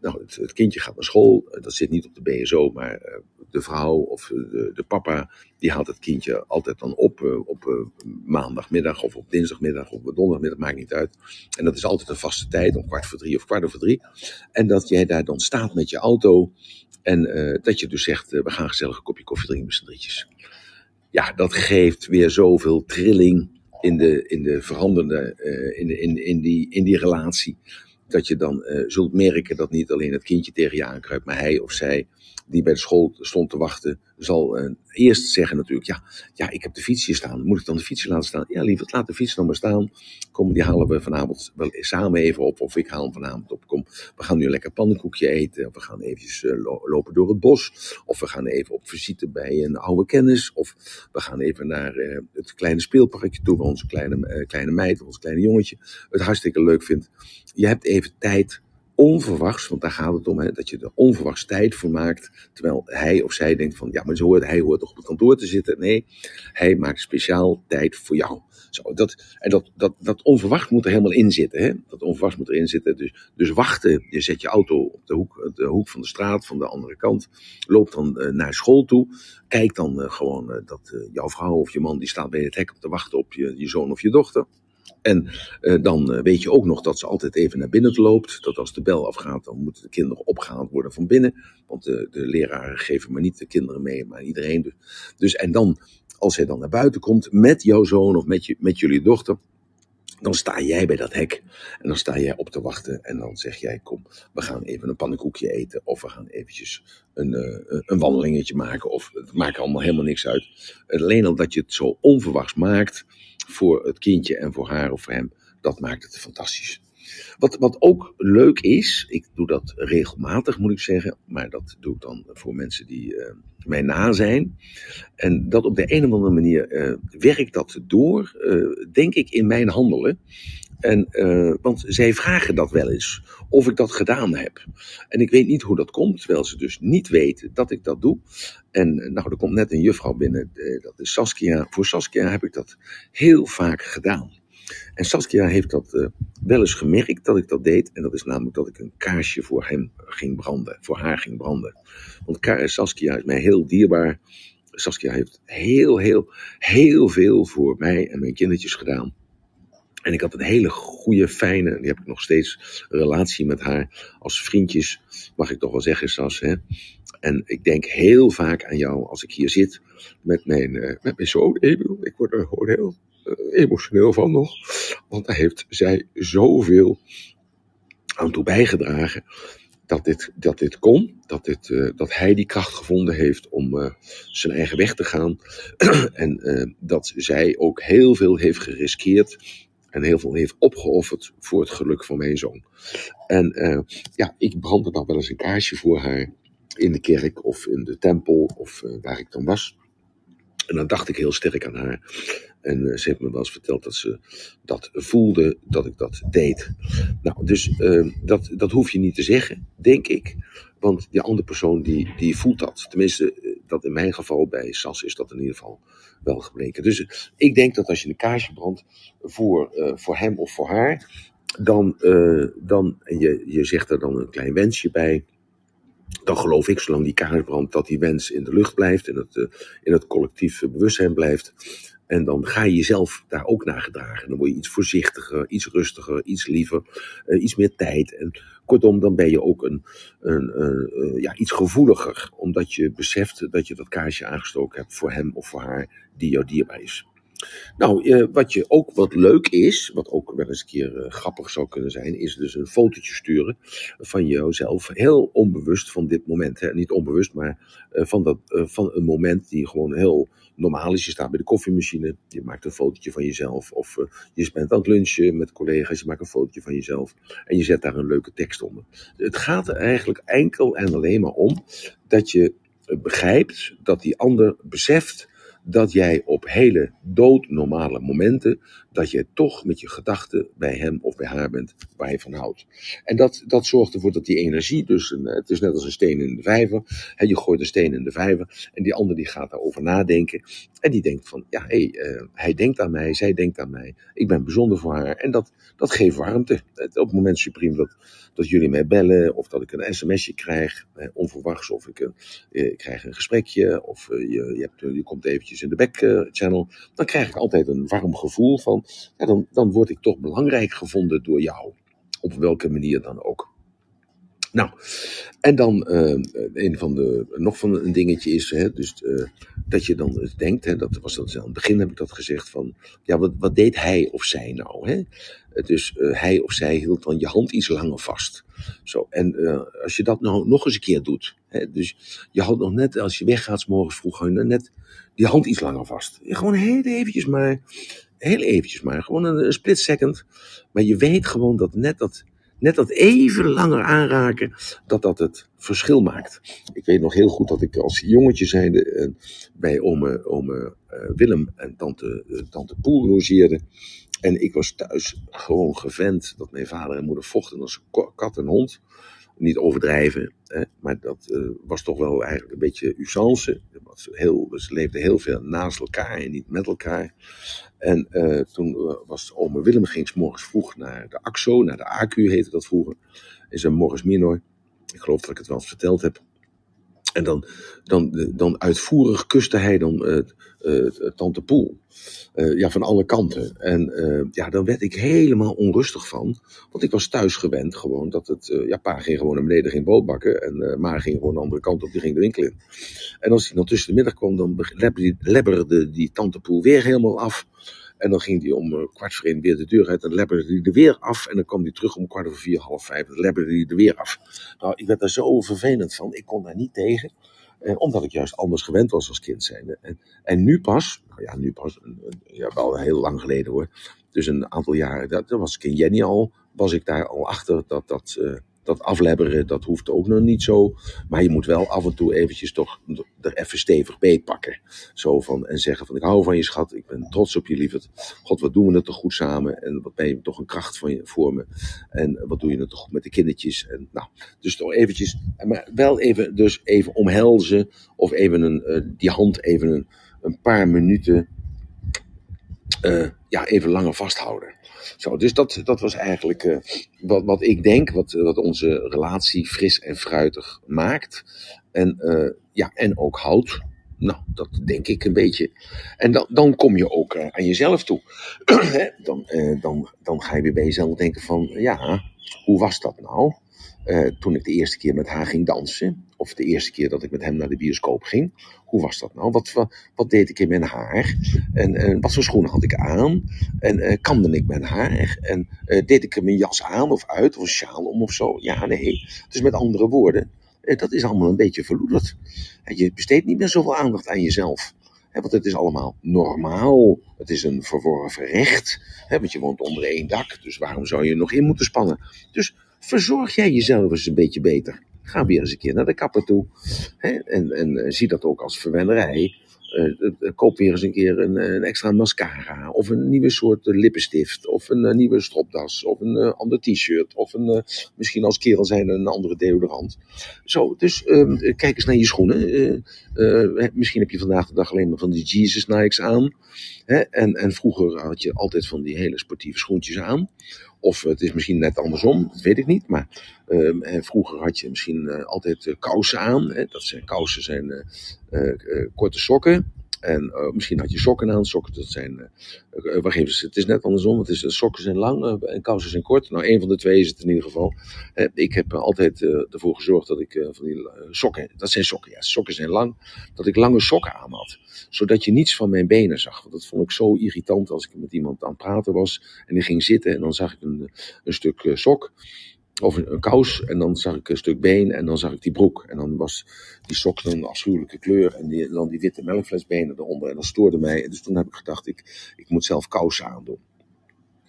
nou, het, kindje gaat naar school, dat zit niet op de BSO, maar de vrouw of de, de, papa, die haalt het kindje altijd dan op uh, op maandagmiddag of op dinsdagmiddag of op donderdagmiddag, maakt niet uit. En dat is altijd een vaste tijd, om kwart voor drie of kwart over drie. En dat jij daar dan staat met je auto en uh, dat je dus zegt, we gaan gezellig een kopje koffie drinken met z'n drietjes. Ja, dat geeft weer zoveel trilling in de, in de veranderende, in, in, in, die, in die relatie. Dat je dan zult merken dat niet alleen het kindje tegen je aankruipt, maar hij of zij die bij de school stond te wachten, zal uh, eerst zeggen natuurlijk, ja, ja, ik heb de fiets hier staan. Moet ik dan de fiets laten staan? Ja, lieverd, laat de fiets dan maar staan. Kom, die halen we vanavond wel samen even op. Of ik haal hem vanavond op. Kom, we gaan nu lekker pannenkoekje eten. Of we gaan eventjes uh, lopen door het bos. Of we gaan even op visite bij een oude kennis. Of we gaan even naar uh, het kleine speelparkje toe, waar onze kleine, kleine meid, ons kleine jongetje het hartstikke leuk vindt. Je hebt even tijd onverwachts, want daar gaat het om, hè, dat je er onverwachts tijd voor maakt, terwijl hij of zij denkt van, ja, maar hoort, hij hoort toch op het kantoor te zitten. Nee, hij maakt speciaal tijd voor jou. Zo, dat, en dat, dat, dat onverwacht moet er helemaal in zitten. Hè? Dat onverwachts moet erin zitten. Dus, dus wachten, je zet je auto op de hoek, de hoek van de straat, van de andere kant, loopt dan uh, naar school toe, kijk dan uh, gewoon uh, dat jouw vrouw of je man, die staat bij het hek om te wachten op je, je zoon of je dochter. En uh, dan uh, weet je ook nog dat ze altijd even naar binnen loopt. Dat als de bel afgaat, dan moeten de kinderen opgehaald worden van binnen. Want de, de leraren geven maar niet de kinderen mee, maar iedereen. Dus, dus en dan, als hij dan naar buiten komt met jouw zoon of met, je, met jullie dochter. Dan sta jij bij dat hek en dan sta jij op te wachten en dan zeg jij, kom, we gaan even een pannenkoekje eten of we gaan eventjes een, uh, een wandelingetje maken of het maakt allemaal helemaal niks uit. Alleen al dat je het zo onverwachts maakt, voor het kindje en voor haar of voor hem, dat maakt het fantastisch. Wat, wat ook leuk is, ik doe dat regelmatig moet ik zeggen, maar dat doe ik dan voor mensen die uh, mij na zijn. En dat op de een of andere manier uh, werkt dat door, uh, denk ik, in mijn handelen. En, want zij vragen dat wel eens, of ik dat gedaan heb. En ik weet niet hoe dat komt, terwijl ze dus niet weten dat ik dat doe. En nou, er komt net een juffrouw binnen, dat is Saskia. Voor Saskia heb ik dat heel vaak gedaan. En Saskia heeft dat wel eens gemerkt dat ik dat deed. En dat is namelijk dat ik een kaarsje voor hem ging branden. Voor haar ging branden. Want Saskia is mij heel dierbaar. Saskia heeft heel, heel, heel veel voor mij en mijn kindertjes gedaan. En ik had een hele goede, fijne, die heb ik nog steeds, relatie met haar. Als vriendjes, mag ik toch wel zeggen, Sas. Hè? En ik denk heel vaak aan jou als ik hier zit met mijn, uh, met mijn zoon Emil. Ik word er gewoon heel uh, emotioneel van nog. Want daar heeft zij zoveel aan toe bijgedragen. dat dit, dat dit kon. Dat, dit, uh, dat hij die kracht gevonden heeft om zijn eigen weg te gaan. en dat zij ook heel veel heeft geriskeerd. En heel veel heeft opgeofferd voor het geluk van mijn zoon. En ja, ik brandde dan wel eens een kaarsje voor haar. In de kerk of in de tempel of waar ik dan was. En dan dacht ik heel sterk aan haar. En uh, ze heeft me wel eens verteld dat ze dat voelde, dat ik dat deed. Nou, dus dat, dat hoef je niet te zeggen, denk ik. Want die andere persoon die, die voelt dat. Tenminste, eh, dat in mijn geval bij Sas is dat in ieder geval wel gebleken. Dus ik denk dat als je een kaarsje brandt voor, uh, voor hem of voor haar, dan, dan en je, je zegt er dan een klein wensje bij dan geloof ik, zolang die kaars brandt, dat die wens in de lucht blijft, in het, uh, in het collectief bewustzijn blijft. En dan ga je jezelf daar ook naar gedragen. Dan word je iets voorzichtiger, iets rustiger, iets liever, uh, iets meer tijd. En kortom, dan ben je ook een, een, uh, ja, iets gevoeliger, omdat je beseft dat je dat kaarsje aangestoken hebt voor hem of voor haar die jou dierbaar is. Nou, uh, wat je ook wat leuk is, wat ook wel eens een keer uh, grappig zou kunnen zijn, is dus een fotootje sturen van jezelf, heel onbewust van dit moment. Hè? Niet onbewust, maar uh, van, dat, van een moment die gewoon heel normaal is. Je staat bij de koffiemachine, je maakt een fotootje van jezelf. Of je bent aan het lunchen met collega's, je maakt een fotootje van jezelf. En je zet daar een leuke tekst onder. Het gaat er eigenlijk enkel en alleen maar om dat je begrijpt dat die ander beseft dat jij op hele doodnormale momenten, dat je toch met je gedachten bij hem of bij haar bent waar je van houdt. En dat, dat zorgt ervoor dat die energie, dus een, het is net als een steen in de vijver, hè, je gooit een steen in de vijver en die ander die gaat daarover nadenken en die denkt van, ja hé, hey, uh, hij denkt aan mij, zij denkt aan mij, ik ben bijzonder voor haar en dat, dat geeft warmte. Op het moment supreme dat, dat jullie mij bellen of dat ik een sms'je krijg, eh, onverwachts, of ik, uh, ik krijg een gesprekje of uh, je, je, hebt, je komt eventjes in de back channel, dan krijg ik altijd een warm gevoel van, ja, dan, dan word ik toch belangrijk gevonden door jou. Op welke manier dan ook. Nou, en dan uh, een van de, nog van een dingetje is, hè, dus uh, dat je dan denkt, hè, dat was dat aan het begin heb ik dat gezegd van, ja, wat, wat deed hij of zij nou? Hè? Dus hij of zij hield dan je hand iets langer vast. Zo, en als je dat nou nog eens een keer doet, hè, dus je houdt nog net, als je weggaat, s morgens vroeg, je net die hand iets langer vast. Gewoon heel eventjes maar, heel eventjes maar, gewoon een, een split second. Maar je weet gewoon dat net dat, net dat even langer aanraken, dat dat het verschil maakt. Ik weet nog heel goed dat ik als jongetje zijnde uh, bij ome, ome uh, Willem en tante, uh, tante Poel logeerde. En ik was thuis gewoon gewend dat mijn vader en moeder vochten als kat en hond. Niet overdrijven, hè, maar dat uh, was toch wel eigenlijk een beetje usance. Heel, ze leefden heel veel naast elkaar en niet met elkaar. En uh, toen uh, was ome Willem ging morgens vroeg naar de AXO, naar de AQ heette dat vroeger. Is een Morris Minor. Ik geloof dat ik het wel eens verteld heb. En dan, dan, dan uitvoerig kuste hij dan uh, Tante Poel. Uh, ja, van alle kanten. En ja, dan werd ik helemaal onrustig van. Want ik was thuis gewend gewoon dat het... ja, pa ging gewoon naar beneden, ging brood bakken. En ma ging gewoon de andere kant op, die ging de winkel in. En als hij dan tussen de middag kwam, dan lebberde die Tante Poel weer helemaal af. En dan ging hij om uh, kwart voor één weer de deur uit. En dan lebberde hij er weer af. En dan kwam hij terug om kwart over vier, half vijf. En dan lebberde hij er weer af. Nou, ik werd daar zo vervelend van. Ik kon daar niet tegen. Eh, omdat ik juist anders gewend was als kind zijnde. En, en nu pas, nou ja, nu pas, ja, wel heel lang geleden hoor. Dus een aantal jaren, dat, dat was ik in Jenny al, was ik daar al achter dat dat... Uh, dat aflebberen, dat hoeft ook nog niet zo. Maar je moet wel af en toe eventjes toch er even stevig bij pakken. Zo van, en zeggen van, ik hou van je schat, ik ben trots op je lieverd. God, wat doen we het toch goed samen. En wat ben je toch een kracht van je, voor me. En wat doe je het toch goed met de kindertjes. En nou, dus toch eventjes, maar wel even, dus even omhelzen. Of even een, uh, die hand even een, een paar minuten uh, ja, even langer vasthouden. Zo, dus dat, dat was eigenlijk uh, wat, wat ik denk, wat, wat onze relatie fris en fruitig maakt. En, uh, ja, en ook houdt. Nou, dat denk ik een beetje. En dan, dan kom je ook aan jezelf toe. dan, dan, dan ga je weer bij jezelf denken van, ja, hoe was dat nou? eh, toen ik de eerste keer met haar ging dansen, of de eerste keer dat ik met hem naar de bioscoop ging. Hoe was dat nou? Wat, wat, deed ik in mijn haar? En, en wat voor schoenen had ik aan? En eh kamde ik mijn haar? En eh, deed ik mijn jas aan of uit, of een sjaal om of zo? Ja, nee. Dus met andere woorden, eh, dat is allemaal een beetje verloederd. Je besteedt niet meer zoveel aandacht aan jezelf. Want het is allemaal normaal. Het is een verworven recht. Want je woont onder één dak. Dus waarom zou je nog in moeten spannen? Dus verzorg jij jezelf eens een beetje beter. Ga weer eens een keer naar de kapper toe. Hè, en, en eh, zie dat ook als verwennerij. Eh, eh, koop weer eens een keer een, een extra mascara. Of een nieuwe soort lippenstift. Of een nieuwe stropdas. Of een ander t-shirt. Of een, misschien als kerel zijn een andere deodorant. Zo, dus ehm, eh, kijk eens naar je schoenen. Misschien heb je vandaag de dag alleen maar van die Jesus Nikes aan. Hè? En, en vroeger had je altijd van die hele sportieve schoentjes aan. Of het is misschien net andersom, dat weet ik niet. Maar ehm, vroeger had je misschien eh, altijd eh, kousen aan. Hè? Dat zijn, kousen zijn eh, korte sokken. En eh, misschien had je sokken aan. Sokken, dat zijn. eh eh, wacht even, het is net andersom. Het is, sokken zijn lang en kousen zijn kort. Nou, één van de twee is het in ieder geval. Ik heb altijd ervoor gezorgd dat ik van die sokken. Dat zijn sokken, ja. Sokken zijn lang. Dat ik lange sokken aan had. Zodat je niets van mijn benen zag. Want dat vond ik zo irritant als ik met iemand aan het praten was. En die ging zitten en dan zag ik een, een stuk sok. Of een, kous, en dan zag ik een stuk been, en dan zag ik die broek. En dan was die sok een afschuwelijke kleur, en dan die witte melkflesbenen eronder. En dat stoorde mij. En dus toen heb ik gedacht, ik, ik moet zelf kousen aandoen.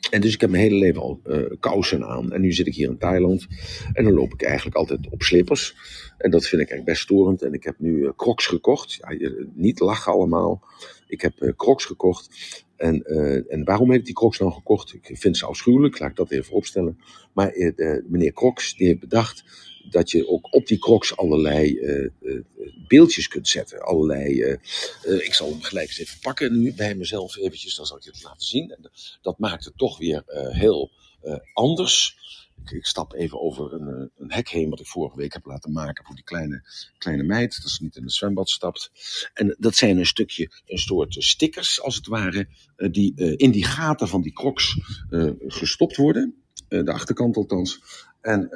En dus ik heb mijn hele leven al eh, kousen aan. En nu zit ik hier in Thailand. En dan loop ik eigenlijk altijd op slippers. En dat vind ik eigenlijk best storend. En ik heb nu eh, crocs gekocht. Ja, niet lachen allemaal. Ik heb eh, crocs gekocht. En, eh, en waarom heb ik die crocs nou gekocht? Ik vind ze afschuwelijk, laat ik dat even opstellen. Maar eh, meneer Crocs die heeft bedacht dat je ook op die crocs allerlei beeldjes kunt zetten. Allerlei, ik zal hem gelijk eens even pakken nu bij mezelf eventjes. Dan zal ik het laten zien. En dat maakt het toch weer heel anders. Ik, stap even over een, eh, een hek heen wat ik vorige week heb laten maken voor die kleine, kleine meid. Dat ze niet in het zwembad stapt. En dat zijn een stukje, een soort stickers als het ware, eh, die eh, in die gaten van die crocs gestopt worden. De achterkant althans. En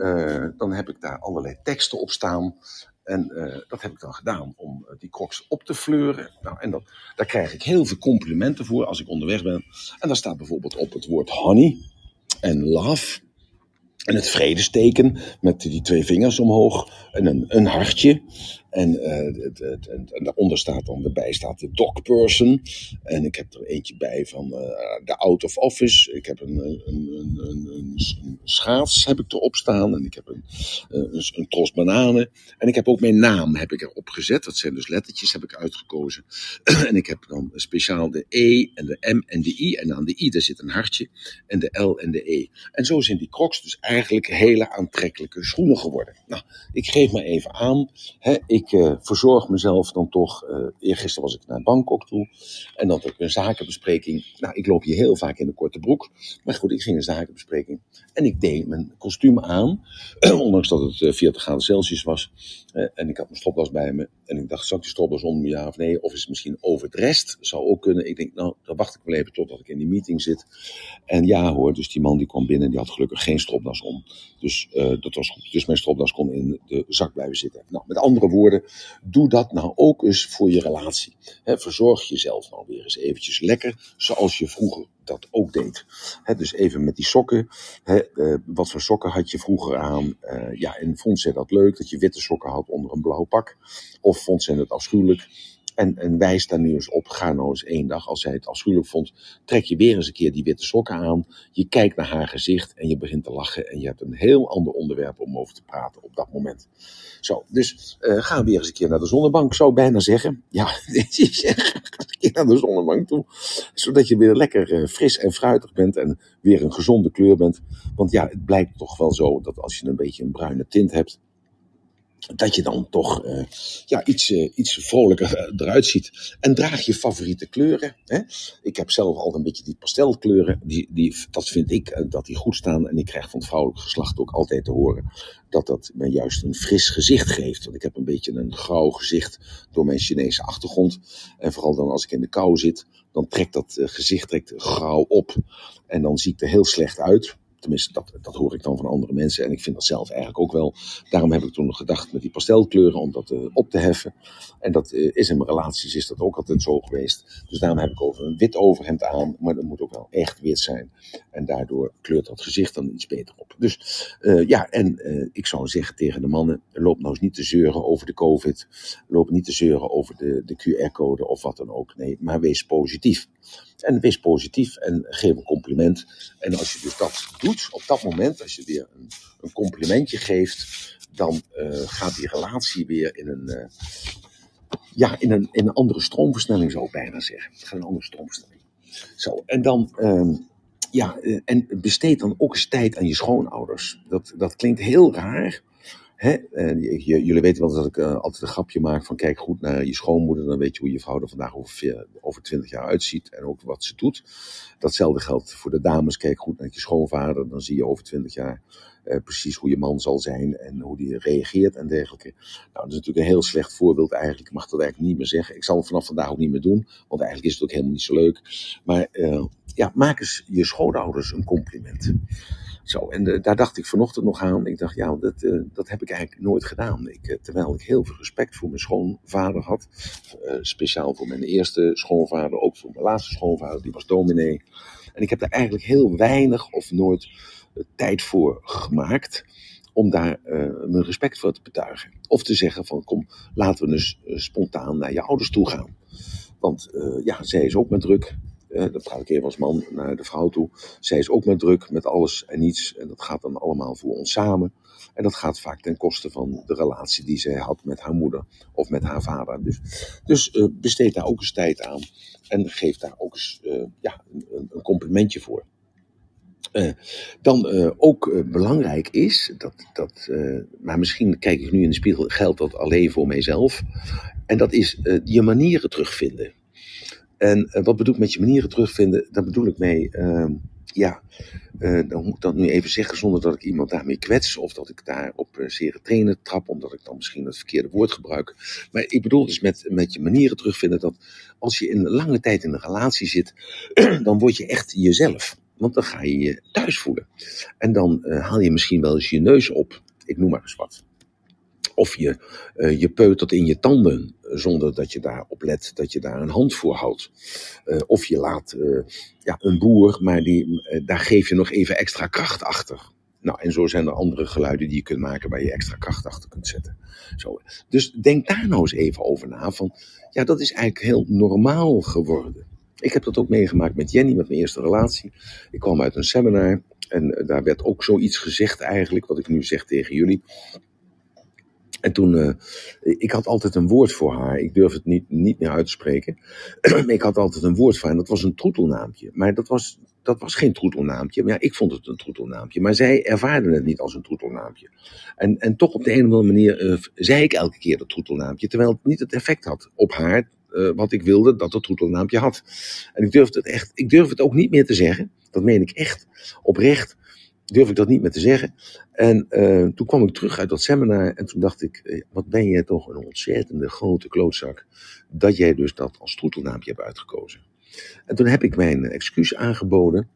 dan heb ik daar allerlei teksten op staan. En dat heb ik dan gedaan om die crocs op te fleuren. Nou, en dat, daar krijg ik heel veel complimenten voor als ik onderweg ben. En daar staat bijvoorbeeld op het woord honey en love. En het vredesteken met die twee vingers omhoog. En een, een hartje. En, eh, en, daaronder staat dan, erbij staat de dog person. En ik heb er eentje bij van eh, de out of office. Ik heb een, een, een, schaats heb ik erop staan. En ik heb een, eh, een, een tros bananen. En ik heb ook mijn naam heb ik erop gezet. Dat zijn dus lettertjes heb ik uitgekozen. en ik heb dan speciaal de E en de M en de I. En aan de I daar zit een hartje. En de L en de E. En zo zijn die crocs dus eigenlijk hele aantrekkelijke schoenen geworden. Nou, ik geef maar even aan. Hè, ik eh, verzorg mezelf dan toch. eh eergisteren was ik naar Bangkok toe. En dan had ik een zakenbespreking. Nou, ik loop hier heel vaak in een korte broek. Maar goed, ik ging een zakenbespreking. En ik deed mijn kostuum aan. Ondanks dat het eh, 40 graden Celsius was. En ik had mijn stropdas bij me. En ik dacht, zal ik die stropdas om, ja of nee? Of is het misschien overdressed? Zou ook kunnen. Ik denk, nou, dan wacht ik wel even totdat ik in die meeting zit. En ja hoor, dus die man die kwam binnen, die had gelukkig geen stropdas om. Dus dat was goed. Dus mijn stropdas kon in de zak blijven zitten. Nou, met andere woorden, doe dat nou ook eens voor je relatie. Verzorg jezelf nou weer eens eventjes lekker, zoals je vroeger dat ook deed. Dus even met die sokken. Eh, wat voor sokken had je vroeger aan? Eh, ja, en vond zij dat leuk dat je witte sokken had onder een blauw pak? Of vond zij het afschuwelijk? En, en wijs daar nu eens op. Ga nou eens één dag, als zij het afschuwelijk vond, trek je weer eens een keer die witte sokken aan. Je kijkt naar haar gezicht en je begint te lachen. En je hebt een heel ander onderwerp om over te praten op dat moment. Zo, dus eh, ga weer eens een keer naar de zonnebank, zou ik bijna zeggen. Ja, naar de zonnebank toe. Zodat je weer lekker eh, fris en fruitig bent en weer een gezonde kleur bent. Want ja, het blijkt toch wel zo dat als je een beetje een bruine tint hebt, dat je dan toch eh, ja, iets, eh, iets vrolijker eh, eruit ziet. En draag je favoriete kleuren. Hè? Ik heb zelf altijd een beetje die pastelkleuren. Die, die, dat vind ik dat die goed staan. En ik krijg van het vrouwelijk geslacht ook altijd te horen dat dat me juist een fris gezicht geeft. Want ik heb een beetje een grauw gezicht door mijn Chinese achtergrond. En vooral dan als ik in de kou zit, dan trekt dat gezicht trekt grauw op. En dan zie ik er heel slecht uit. Tenminste, dat, dat hoor ik dan van andere mensen. En ik vind dat zelf eigenlijk ook wel. Daarom heb ik toen gedacht met die pastelkleuren om dat uh, op te heffen. En dat uh, is in mijn relaties is dat ook altijd zo geweest. Dus daarom heb ik over een wit overhemd aan. Maar dat moet ook wel echt wit zijn. En daardoor kleurt dat gezicht dan iets beter op. Dus uh, ja, en ik zou zeggen tegen de mannen: loop nou eens niet te zeuren over de COVID. Loop niet te zeuren over de, de QR-code of wat dan ook. Nee, maar wees positief. En wees positief en geef een compliment. En als je dus dat doet, op dat moment, als je weer een, een complimentje geeft, dan uh, gaat die relatie weer in een, uh, ja, in een, in een andere stroomversnelling, zou ik bijna zeggen. Het gaat een andere stroomversnelling. Zo, en dan, uh, ja, en besteed dan ook eens tijd aan je schoonouders. Dat, dat klinkt heel raar. Hè? jullie weten wel dat ik uh, altijd een grapje maak van kijk goed naar je schoonmoeder, dan weet je hoe je vrouw er vandaag over, over 20 jaar uitziet en ook wat ze doet. Datzelfde geldt voor de dames, kijk goed naar je schoonvader, dan zie je over 20 jaar uh, precies hoe je man zal zijn en hoe die reageert en dergelijke. Nou, dat is natuurlijk een heel slecht voorbeeld eigenlijk, ik mag dat eigenlijk niet meer zeggen. Ik zal het vanaf vandaag ook niet meer doen, want eigenlijk is het ook helemaal niet zo leuk. Maar ja, maak eens je schoonouders een compliment. Zo, en uh, daar dacht ik vanochtend nog aan. Ik dacht, ja, dat, uh, dat heb ik eigenlijk nooit gedaan. Ik, uh, terwijl ik heel veel respect voor mijn schoonvader had. speciaal voor mijn eerste schoonvader, ook voor mijn laatste schoonvader, die was dominee. En ik heb daar eigenlijk heel weinig of nooit tijd voor gemaakt om daar mijn respect voor te betuigen. Of te zeggen van, kom, laten we dus spontaan naar je ouders toe gaan. Want ja, zij is ook met druk. Uh, dat praat ik even als man naar de vrouw toe. Zij is ook met druk, met alles en niets. En dat gaat dan allemaal voor ons samen. En dat gaat vaak ten koste van de relatie die zij had met haar moeder of met haar vader. Dus, dus uh, besteed daar ook eens tijd aan. En geef daar ook eens uh, ja, een, een, complimentje voor. Dan ook belangrijk is, dat, dat, maar misschien kijk ik nu in de spiegel, geldt dat alleen voor mijzelf. En dat is je manieren terugvinden. En uh, wat bedoel ik met je manieren terugvinden? Daar bedoel ik mee, uh, ja, uh, dan moet ik dat nu even zeggen zonder dat ik iemand daarmee kwets. Of dat ik daar op uh, zere trainen trap, omdat ik dan misschien het verkeerde woord gebruik. Maar ik bedoel dus met, met je manieren terugvinden dat als je in lange tijd in een relatie zit, dan word je echt jezelf. Want dan ga je je thuis voelen. En dan haal je misschien wel eens je neus op. Ik noem maar eens wat. Of je, uh, je peutert in je tanden zonder dat je daarop let dat je daar een hand voor houdt. Uh, of je laat ja, een boer, maar die, daar geef je nog even extra kracht achter. Nou, en zo zijn er andere geluiden die je kunt maken waar je extra kracht achter kunt zetten. Zo. Dus denk daar nou eens even over na. Van, ja, dat is eigenlijk heel normaal geworden. Ik heb dat ook meegemaakt met Jenny, met mijn eerste relatie. Ik kwam uit een seminar en daar werd ook zoiets gezegd eigenlijk, wat ik nu zeg tegen jullie. En toen, uh, ik had altijd een woord voor haar. Ik durf het niet, niet meer uit te spreken. ik had altijd een woord voor haar en dat was een troetelnaampje. Maar dat was, dat was geen troetelnaampje. Maar ja, ik vond het een troetelnaampje. Maar zij ervaarde het niet als een troetelnaampje. En, en toch op de een of andere manier uh, zei ik elke keer dat troetelnaampje. Terwijl het niet het effect had op haar uh, wat ik wilde dat het troetelnaampje had. En ik durf het echt, ik durf het ook niet meer te zeggen. Dat meen ik echt oprecht durf ik dat niet meer te zeggen. En uh, toen kwam ik terug uit dat seminar en toen dacht ik, wat ben jij toch een ontzettende grote klootzak, dat jij dus dat als troetelnaampje hebt uitgekozen. En toen heb ik mijn excuus aangeboden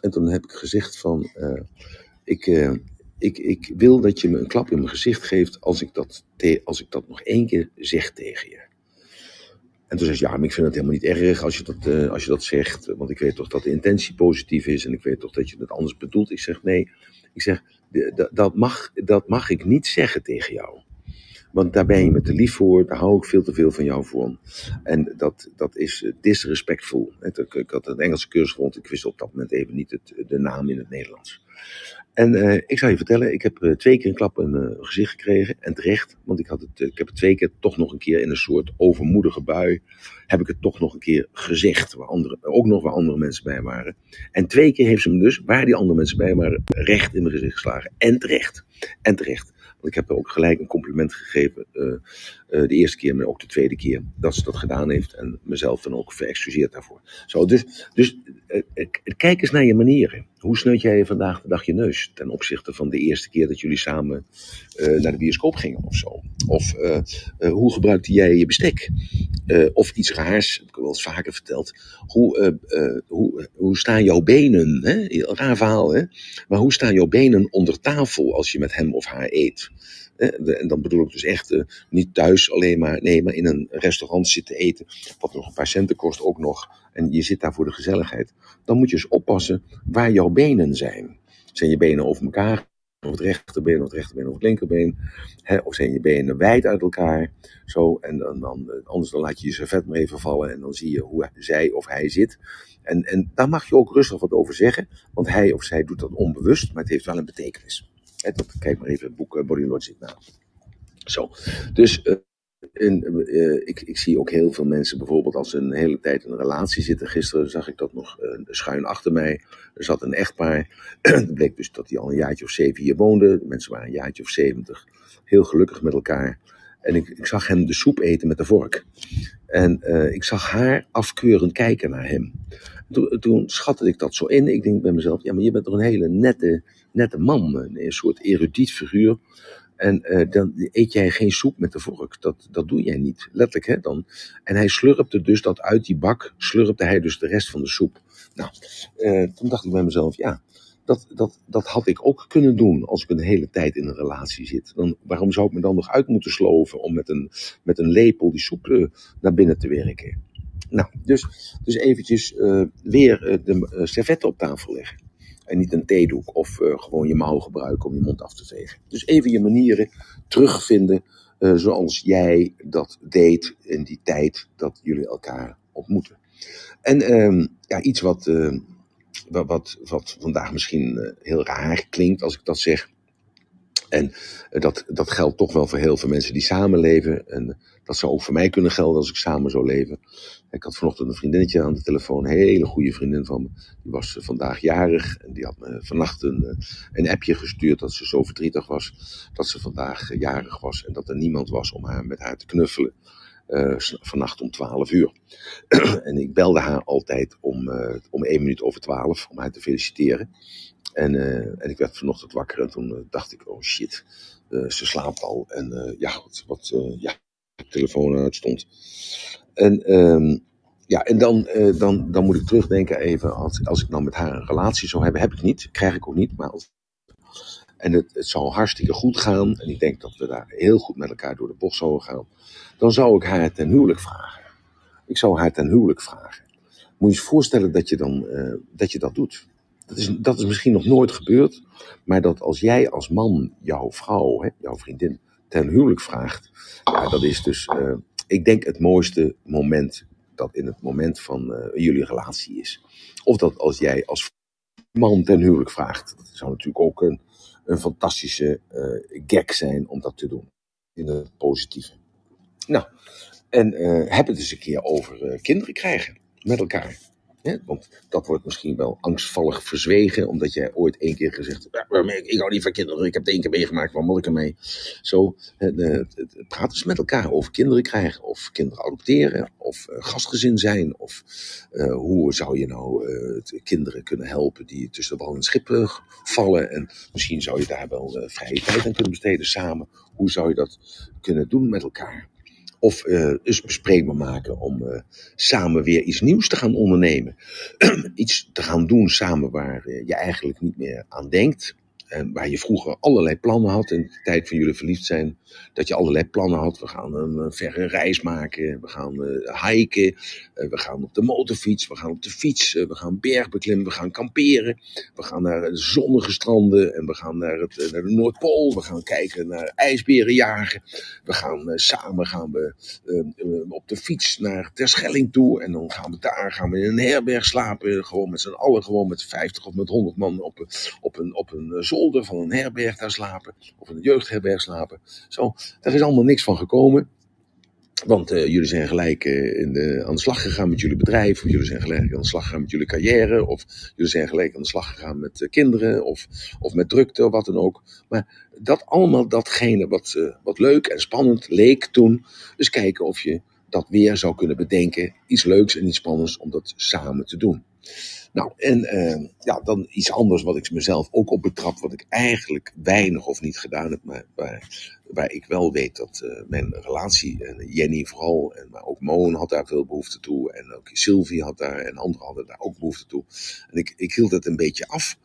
en toen heb ik gezegd van, uh, ik, ik, ik wil dat je me een klap in mijn gezicht geeft als ik dat, als ik dat nog één keer zeg tegen je. En toen zei ze, ja, maar ik vind het helemaal niet erg als je, dat, uh, als je dat zegt. Want ik weet toch dat de intentie positief is. En ik weet toch dat je het anders bedoelt. Ik zeg, nee. Ik zeg, dat mag, dat mag ik niet zeggen tegen jou. Want daar ben je me te lief voor. Daar hou ik veel te veel van jou voor. En dat, dat is disrespectful. Ik had een Engelse cursus rond. Ik wist op dat moment even niet het, de naam in het Nederlands. En uh, ik zal je vertellen, ik heb uh, twee keer een klap in mijn gezicht gekregen. En terecht, want ik, had het, uh, ik heb het twee keer toch nog een keer in een soort overmoedige bui. Heb ik het toch nog een keer gezegd. Waar andere, ook nog waar andere mensen bij waren. En twee keer heeft ze me dus, waar die andere mensen bij waren, recht in mijn gezicht geslagen. En terecht. En terecht. Ik heb ook gelijk een compliment gegeven. de eerste keer, maar ook de tweede keer. Dat ze dat gedaan heeft. En mezelf dan ook verexcuseerd daarvoor. Zo, dus dus kijk eens naar je manieren. hoe sneut jij vandaag de dag je neus ten opzichte van de eerste keer dat jullie samen naar de bioscoop gingen of zo? Of hoe gebruikte jij je bestek? of iets raars, heb ik wel eens vaker verteld. Hoe, hoe, hoe staan jouw benen? Hè? Raar verhaal, hè? Maar hoe staan jouw benen onder tafel als je met hem of haar eet? En dan bedoel ik dus echt niet thuis alleen maar, nee, maar in een restaurant zitten eten, wat nog een paar centen kost ook nog. En je zit daar voor de gezelligheid. Dan moet je eens oppassen waar jouw benen zijn. Zijn je benen over elkaar? Of het rechterbeen, of het rechterbeen, of het linkerbeen. Hè? Of zijn je benen wijd uit elkaar? Zo, en dan, dan, anders dan laat je je servet maar even vallen en dan zie je hoe zij of hij zit. En, en daar mag je ook rustig wat over zeggen, want hij of zij doet dat onbewust, maar het heeft wel een betekenis. Kijk maar even het boek Body Logic na. Zo, dus uh, en, uh, ik, ik, zie ook heel veel mensen, bijvoorbeeld als ze een hele tijd in een relatie zitten. Gisteren zag ik dat nog uh, schuin achter mij. Er zat een echtpaar. Het bleek dus dat die al een jaartje of zeven hier woonden. De mensen waren een jaartje of zeventig. Heel gelukkig met elkaar. En ik, ik zag hem de soep eten met de vork. En uh, ik zag haar afkeurend kijken naar hem. Toen, schatte ik dat zo in. Ik denk bij mezelf, ja, maar je bent toch een hele nette, nette man. Een soort erudiet figuur. En uh, dan eet jij geen soep met de vork. Dat, dat doe jij niet. Letterlijk, hè, dan. En hij slurpte dus dat uit die bak, slurpte hij dus de rest van de soep. Nou, uh, toen dacht ik bij mezelf, ja, dat, dat, dat had ik ook kunnen doen als ik een hele tijd in een relatie zit. Dan, waarom zou ik me dan nog uit moeten sloven om met een, met een lepel die soep uh, naar binnen te werken? Nou, dus, dus eventjes weer de servetten op tafel leggen. En niet een theedoek of gewoon je mouw gebruiken om je mond af te vegen. Dus even je manieren terugvinden zoals jij dat deed in die tijd dat jullie elkaar ontmoeten. En uh, ja, iets wat, uh, wat, wat vandaag misschien heel raar klinkt als ik dat zeg. En dat, dat geldt toch wel voor heel veel mensen die samenleven. En dat zou ook voor mij kunnen gelden als ik samen zou leven. Ik had vanochtend een vriendinnetje aan de telefoon, een hele goede vriendin van me. Die was vandaag jarig en die had me vannacht een, een appje gestuurd dat ze zo verdrietig was dat ze vandaag jarig was en dat er niemand was om haar met haar te knuffelen. Uh, vannacht om 12 uur. en ik belde haar altijd om, uh, om 1 minuut over 12 om haar te feliciteren. En, uh, en ik werd vanochtend wakker en toen dacht ik, oh shit, ze slaapt al. En ja, wat, wat ja, de telefoon uitstond. En, um, ja, en dan, dan, dan moet ik terugdenken even, als, als ik dan met haar een relatie zou hebben, heb ik niet, krijg ik ook niet, maar en het, zou hartstikke goed gaan, en ik denk dat we daar heel goed met elkaar door de bocht zouden gaan, dan zou ik haar ten huwelijk vragen. Ik zou haar ten huwelijk vragen. Moet je je voorstellen dat je dan uh, dat, je dat doet. Dat is, dat is misschien nog nooit gebeurd, maar dat als jij als man jouw vrouw, hè, jouw vriendin, ten huwelijk vraagt, ja, dat is dus, uh, ik denk, het mooiste moment dat in het moment van uh, jullie relatie is. Of dat als jij als man ten huwelijk vraagt. Dat zou natuurlijk ook een, een fantastische uh, gag zijn om dat te doen. In het positieve. Nou, en uh, heb het eens een keer over kinderen krijgen met elkaar. Want dat wordt misschien wel angstvallig verzwegen, omdat jij ooit één keer gezegd hebt: Ik hou niet van kinderen, ik heb het één keer meegemaakt, waar moet ik ermee? Zo, praat eens met elkaar over kinderen krijgen, of kinderen adopteren, of uh, gastgezin zijn, of uh, hoe zou je nou uh, kinderen kunnen helpen die tussen wal en schip vallen? En misschien zou je daar wel vrije tijd aan kunnen besteden samen. Hoe zou je dat kunnen doen met elkaar? Of uh, eens bespreekbaar maken om uh, samen weer iets nieuws te gaan ondernemen. iets te gaan doen samen waar uh, je eigenlijk niet meer aan denkt. En waar je vroeger allerlei plannen had in de tijd van jullie verliefd zijn. Dat je allerlei plannen had. We gaan een verre reis maken. We gaan hiken. we gaan op de motorfiets. We gaan op de fiets. we gaan bergbeklimmen. We gaan kamperen. We gaan naar zonnige stranden. En we gaan naar, het, naar de Noordpool. We gaan kijken naar ijsberen jagen. We gaan samen gaan we, op de fiets naar Terschelling toe. En dan gaan we daar gaan we in een herberg slapen. Gewoon met z'n allen. Gewoon met 50 of met 100 man op, op een, op een zolder van een herberg daar slapen. Of een jeugdherberg slapen. Zo, daar is allemaal niks van gekomen. Want uh, jullie zijn gelijk uh, in de, aan de slag gegaan met jullie bedrijf. Of jullie zijn gelijk aan de slag gegaan met jullie carrière. Of jullie zijn gelijk aan de slag gegaan met uh, kinderen. Of, of met drukte of wat dan ook. Maar dat allemaal datgene wat, wat leuk en spannend leek toen. Dus kijken of je dat weer zou kunnen bedenken. Iets leuks en iets spannends om dat samen te doen. Nou, en uh, ja, dan iets anders wat ik mezelf ook op betrap, wat ik eigenlijk weinig of niet gedaan heb, maar waar, waar ik wel weet dat uh, mijn relatie, en Jenny vooral, en, maar ook Moon had daar veel behoefte toe, en ook Sylvie had daar, en anderen hadden daar ook behoefte toe. En ik, ik hield het een beetje af.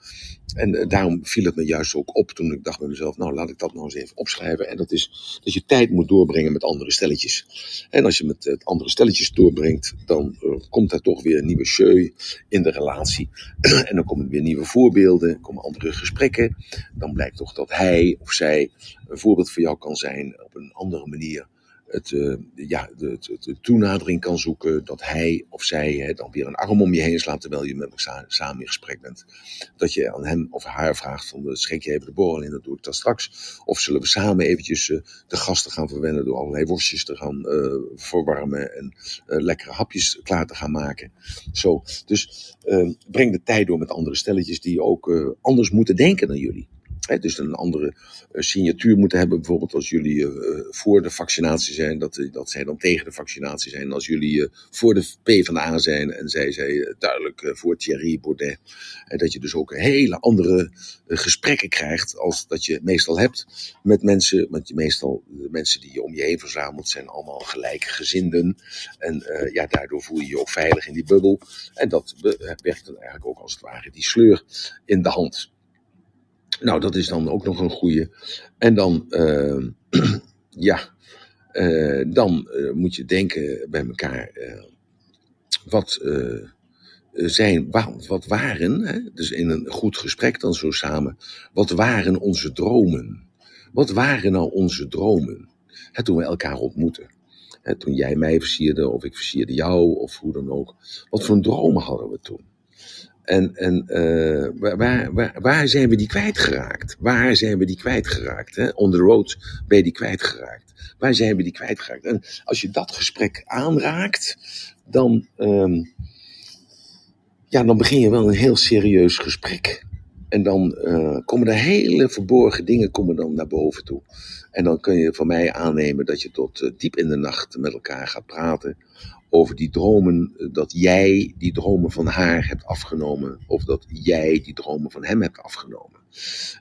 En uh, daarom viel het me juist ook op toen ik dacht bij mezelf, nou laat ik dat nou eens even opschrijven. En dat is dat je tijd moet doorbrengen met andere stelletjes. En als je met andere stelletjes doorbrengt, dan komt er toch weer een nieuwe show in de relatie. en dan komen weer nieuwe voorbeelden, komen andere gesprekken. Dan blijkt toch dat hij of zij een voorbeeld voor jou kan zijn op een andere manier het, uh, ja, de, de, de, toenadering kan zoeken. Dat hij of zij hè, dan weer een arm om je heen slaat terwijl je met elkaar samen in gesprek bent. Dat je aan hem of haar vraagt van schenk je even de borrel in, dat doe ik dan straks. Of zullen we samen eventjes uh, de gasten gaan verwennen door allerlei worstjes te gaan verwarmen en lekkere hapjes klaar te gaan maken. Zo, dus breng de tijd door met andere stelletjes die ook anders moeten denken dan jullie. Dus een andere uh, signatuur moeten hebben. Bijvoorbeeld als jullie uh, voor de vaccinatie zijn, dat, dat zij dan tegen de vaccinatie zijn. Als jullie voor de PvdA zijn en zij zijn duidelijk voor Thierry Baudet. Dat je dus ook hele andere gesprekken krijgt als dat je meestal hebt met mensen. Want je meestal, de mensen die je om je heen verzamelt zijn allemaal gelijkgezinden. En ja, daardoor voel je je ook veilig in die bubbel. En dat werkt dan eigenlijk ook als het ware die sleur in de hand. Nou, dat is dan ook nog een goede. En dan, uh, ja, uh, dan uh, moet je denken bij elkaar. wat zijn, wat waren, hè? dus in een goed gesprek dan zo samen. Wat waren onze dromen? Wat waren nou onze dromen? Hè, toen we elkaar ontmoetten. Hè, toen jij mij versierde, of ik versierde jou, of hoe dan ook. Wat voor dromen hadden we toen? En, en uh, waar, waar, waar zijn we die kwijtgeraakt? Waar zijn we die kwijtgeraakt? Hè? On the road ben je die kwijtgeraakt. Waar zijn we die kwijtgeraakt? En als je dat gesprek aanraakt, dan, um, ja, dan begin je wel een heel serieus gesprek. En dan uh, komen er hele verborgen dingen komen dan naar boven toe. En dan kun je van mij aannemen dat je tot uh, diep in de nacht met elkaar gaat praten over die dromen, dat jij die dromen van haar hebt afgenomen, of dat jij die dromen van hem hebt afgenomen.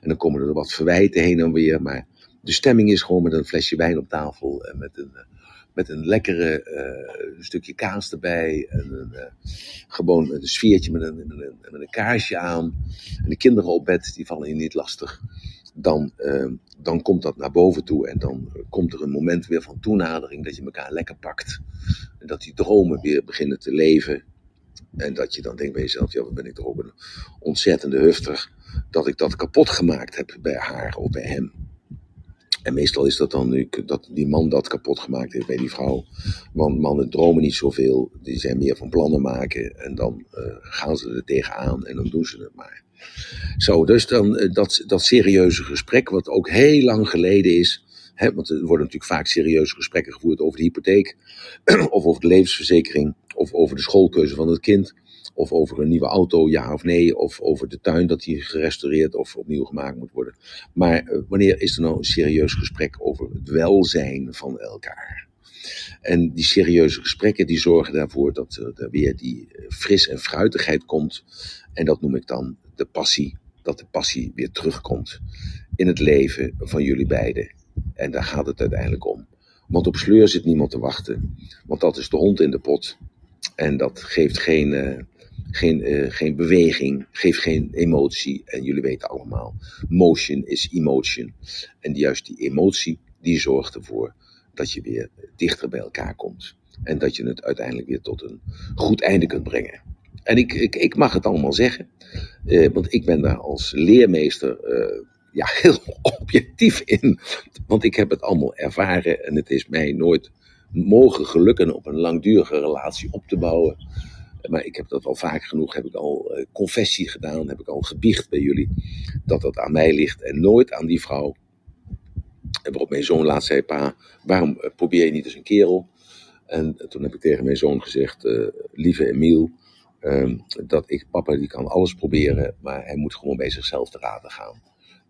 En dan komen er wat verwijten heen en weer, maar de stemming is gewoon met een flesje wijn op tafel en met een, met een lekkere stukje kaas erbij, en een, gewoon een sfeertje met een, met, een, met een kaarsje aan, en de kinderen op bed, die vallen je niet lastig dan, uh, dan komt dat naar boven toe en dan komt er een moment weer van toenadering dat je elkaar lekker pakt. En dat die dromen weer beginnen te leven. En dat je dan denkt bij jezelf, ja, wat ben ik toch ook een ontzettende hufter dat ik dat kapot gemaakt heb bij haar of bij hem. En meestal is dat dan nu dat die man dat kapot gemaakt heeft bij die vrouw. Want mannen dromen niet zoveel, die zijn meer van plannen maken. En dan uh, gaan ze er tegenaan en dan doen ze het maar. Zo, dus dan dat, dat serieuze gesprek, wat ook heel lang geleden is. Hè, want er worden natuurlijk vaak serieuze gesprekken gevoerd over de hypotheek, of over de levensverzekering, of over de schoolkeuze van het kind, of over een nieuwe auto, ja of nee, of over de tuin dat die gerestaureerd of opnieuw gemaakt moet worden. Maar wanneer is er nou een serieus gesprek over het welzijn van elkaar? En die serieuze gesprekken die zorgen daarvoor dat er weer die fris en fruitigheid komt. En dat noem ik dan de passie, dat de passie weer terugkomt in het leven van jullie beiden. En daar gaat het uiteindelijk om. Want op sleur zit niemand te wachten. Want dat is de hond in de pot. En dat geeft geen, geen, uh, geen beweging, geeft geen emotie. En jullie weten allemaal, motion is emotion. En juist die emotie, die zorgt ervoor dat je weer dichter bij elkaar komt. En dat je het uiteindelijk weer tot een goed einde kunt brengen. En ik, ik, ik mag het allemaal zeggen, uh, want ik ben daar als leermeester uh, ja, heel objectief in. Want ik heb het allemaal ervaren en het is mij nooit mogen gelukken op een langdurige relatie op te bouwen. Maar ik heb dat al vaak genoeg, heb ik al uh, confessie gedaan, heb ik al gebiecht bij jullie, dat dat aan mij ligt en nooit aan die vrouw. En waarop mijn zoon laatst zei, pa, waarom probeer je niet eens een kerel? En toen heb ik tegen mijn zoon gezegd, lieve Emiel, Um, dat ik, papa die kan alles proberen, maar hij moet gewoon bij zichzelf te raden gaan.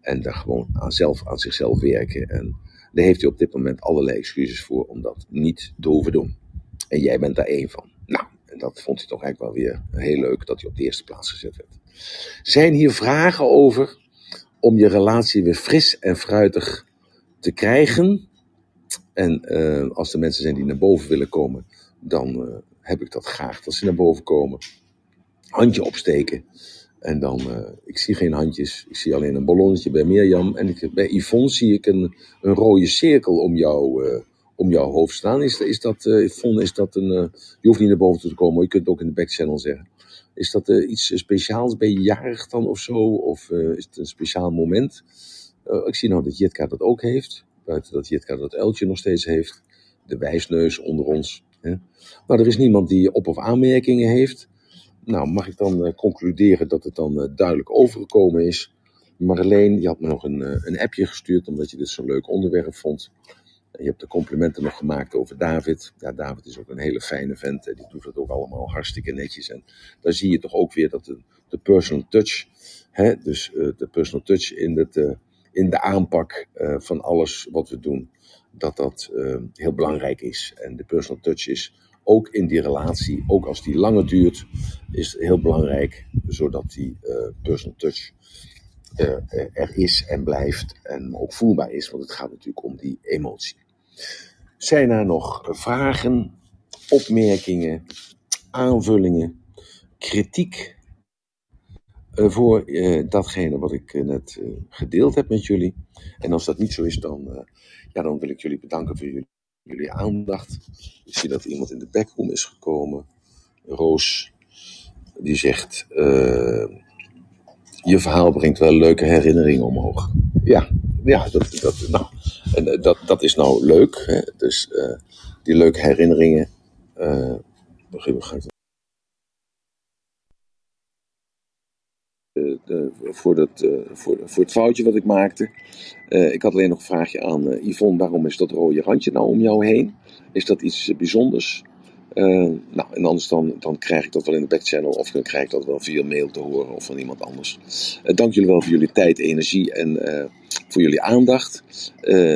En daar gewoon aan, zelf, aan zichzelf werken. En daar heeft hij op dit moment allerlei excuses voor om dat niet te hoeven doen. En jij bent daar één van. Dat vond hij toch eigenlijk wel weer heel leuk dat hij op de eerste plaats gezet werd. Zijn hier vragen over om je relatie weer fris en fruitig te krijgen? En uh, als er mensen zijn die naar boven willen komen, dan uh, heb ik dat graag dat ze naar boven komen. Handje opsteken. En dan, uh, ik zie geen handjes, ik zie alleen een ballonnetje bij Mirjam. En bij Yvonne zie ik een, een rode cirkel om, jou, om jouw hoofd staan. Is, is dat, Yvonne, is dat een, je hoeft niet naar boven te komen, je kunt het ook in de backchannel zeggen. Is dat iets speciaals? Ben je jarig dan of zo? Of is het een speciaal moment? ik zie nou dat Jitka dat ook heeft. Buiten dat Jitka dat uiltje nog steeds heeft. De wijsneus onder ons. Hè. Nou, er is niemand die op- of aanmerkingen heeft. Nou, mag ik dan uh, concluderen dat het dan uh, duidelijk overgekomen is. Marleen, je had me nog een, uh, een appje gestuurd omdat je dit zo'n leuk onderwerp vond. Je hebt de complimenten nog gemaakt over David. Ja, David is ook een hele fijne vent. Die doet het ook allemaal hartstikke netjes. En daar zie je toch ook weer dat de, personal touch, hè, dus de personal touch in het in de aanpak uh, van alles wat we doen, dat dat heel belangrijk is. En de personal touch is ook in die relatie, ook als die langer duurt, is heel belangrijk, zodat die personal touch er is en blijft en ook voelbaar is, want het gaat natuurlijk om die emotie. Zijn er nog vragen, opmerkingen, aanvullingen, kritiek uh, voor uh, datgene wat ik uh, net gedeeld heb met jullie. En als dat niet zo is, dan, ja, dan wil ik jullie bedanken voor jullie, jullie aandacht. Ik zie dat iemand in de backroom is gekomen. Roos, die zegt: Je verhaal brengt wel leuke herinneringen omhoog. Ja, ja dat, dat, nou, en, dat, dat is nou leuk. Hè? Dus die leuke herinneringen. ga ik De, voor, voor, voor het foutje wat ik maakte. Ik had alleen nog een vraagje aan Yvonne. Waarom is dat rode randje nou om jou heen? Is dat iets bijzonders? Nou, en anders dan, dan krijg ik dat wel in de backchannel. Of dan krijg ik dat wel via mail te horen of van iemand anders. dank jullie wel voor jullie tijd, energie en voor jullie aandacht.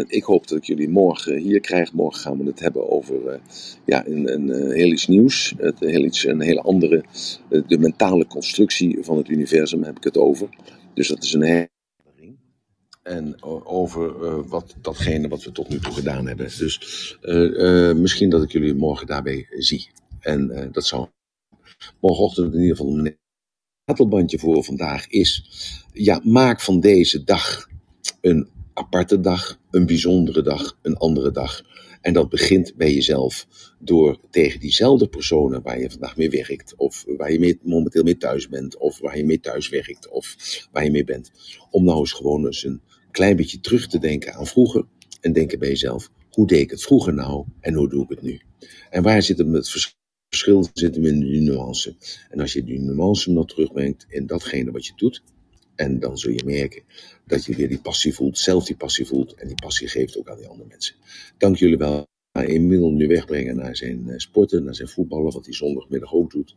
ik hoop dat ik jullie morgen hier krijg. Morgen gaan we het hebben over ja, een, een, heel iets nieuws. Het, heel iets, een hele andere, de mentale constructie van het universum heb ik het over. Dus dat is een. En over uh, wat, datgene wat we tot nu toe gedaan hebben. Dus uh, uh, misschien dat ik jullie morgen daarbij zie. En dat zou morgenochtend in ieder geval een ratelbandje voor vandaag is. Ja, maak van deze dag een aparte dag, een bijzondere dag, een andere dag. En dat begint bij jezelf door tegen diezelfde personen waar je vandaag mee werkt, of waar je momenteel mee thuis bent, of waar je mee thuis werkt, of waar je mee bent, om nou eens gewoon eens een klein beetje terug te denken aan vroeger en denken bij jezelf, hoe deed ik het vroeger nou en hoe doe ik het nu? En waar zit het verschil? Zit hem in die nuance. En als je die nuance nog terugbrengt in datgene wat je doet, en dan zul je merken dat je weer die passie voelt, zelf die passie voelt. En die passie geeft ook aan die andere mensen. Dank jullie wel. Emiel nu wegbrengen naar zijn sporten, naar zijn voetballen, wat hij zondagmiddag ook doet.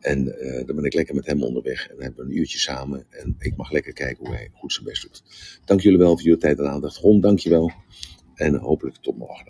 En uh, dan ben ik lekker met hem onderweg en hebben we een uurtje samen. En ik mag lekker kijken hoe hij goed zijn best doet. Dank jullie wel voor jullie tijd en aandacht. Ron, dank je wel. En hopelijk tot morgen.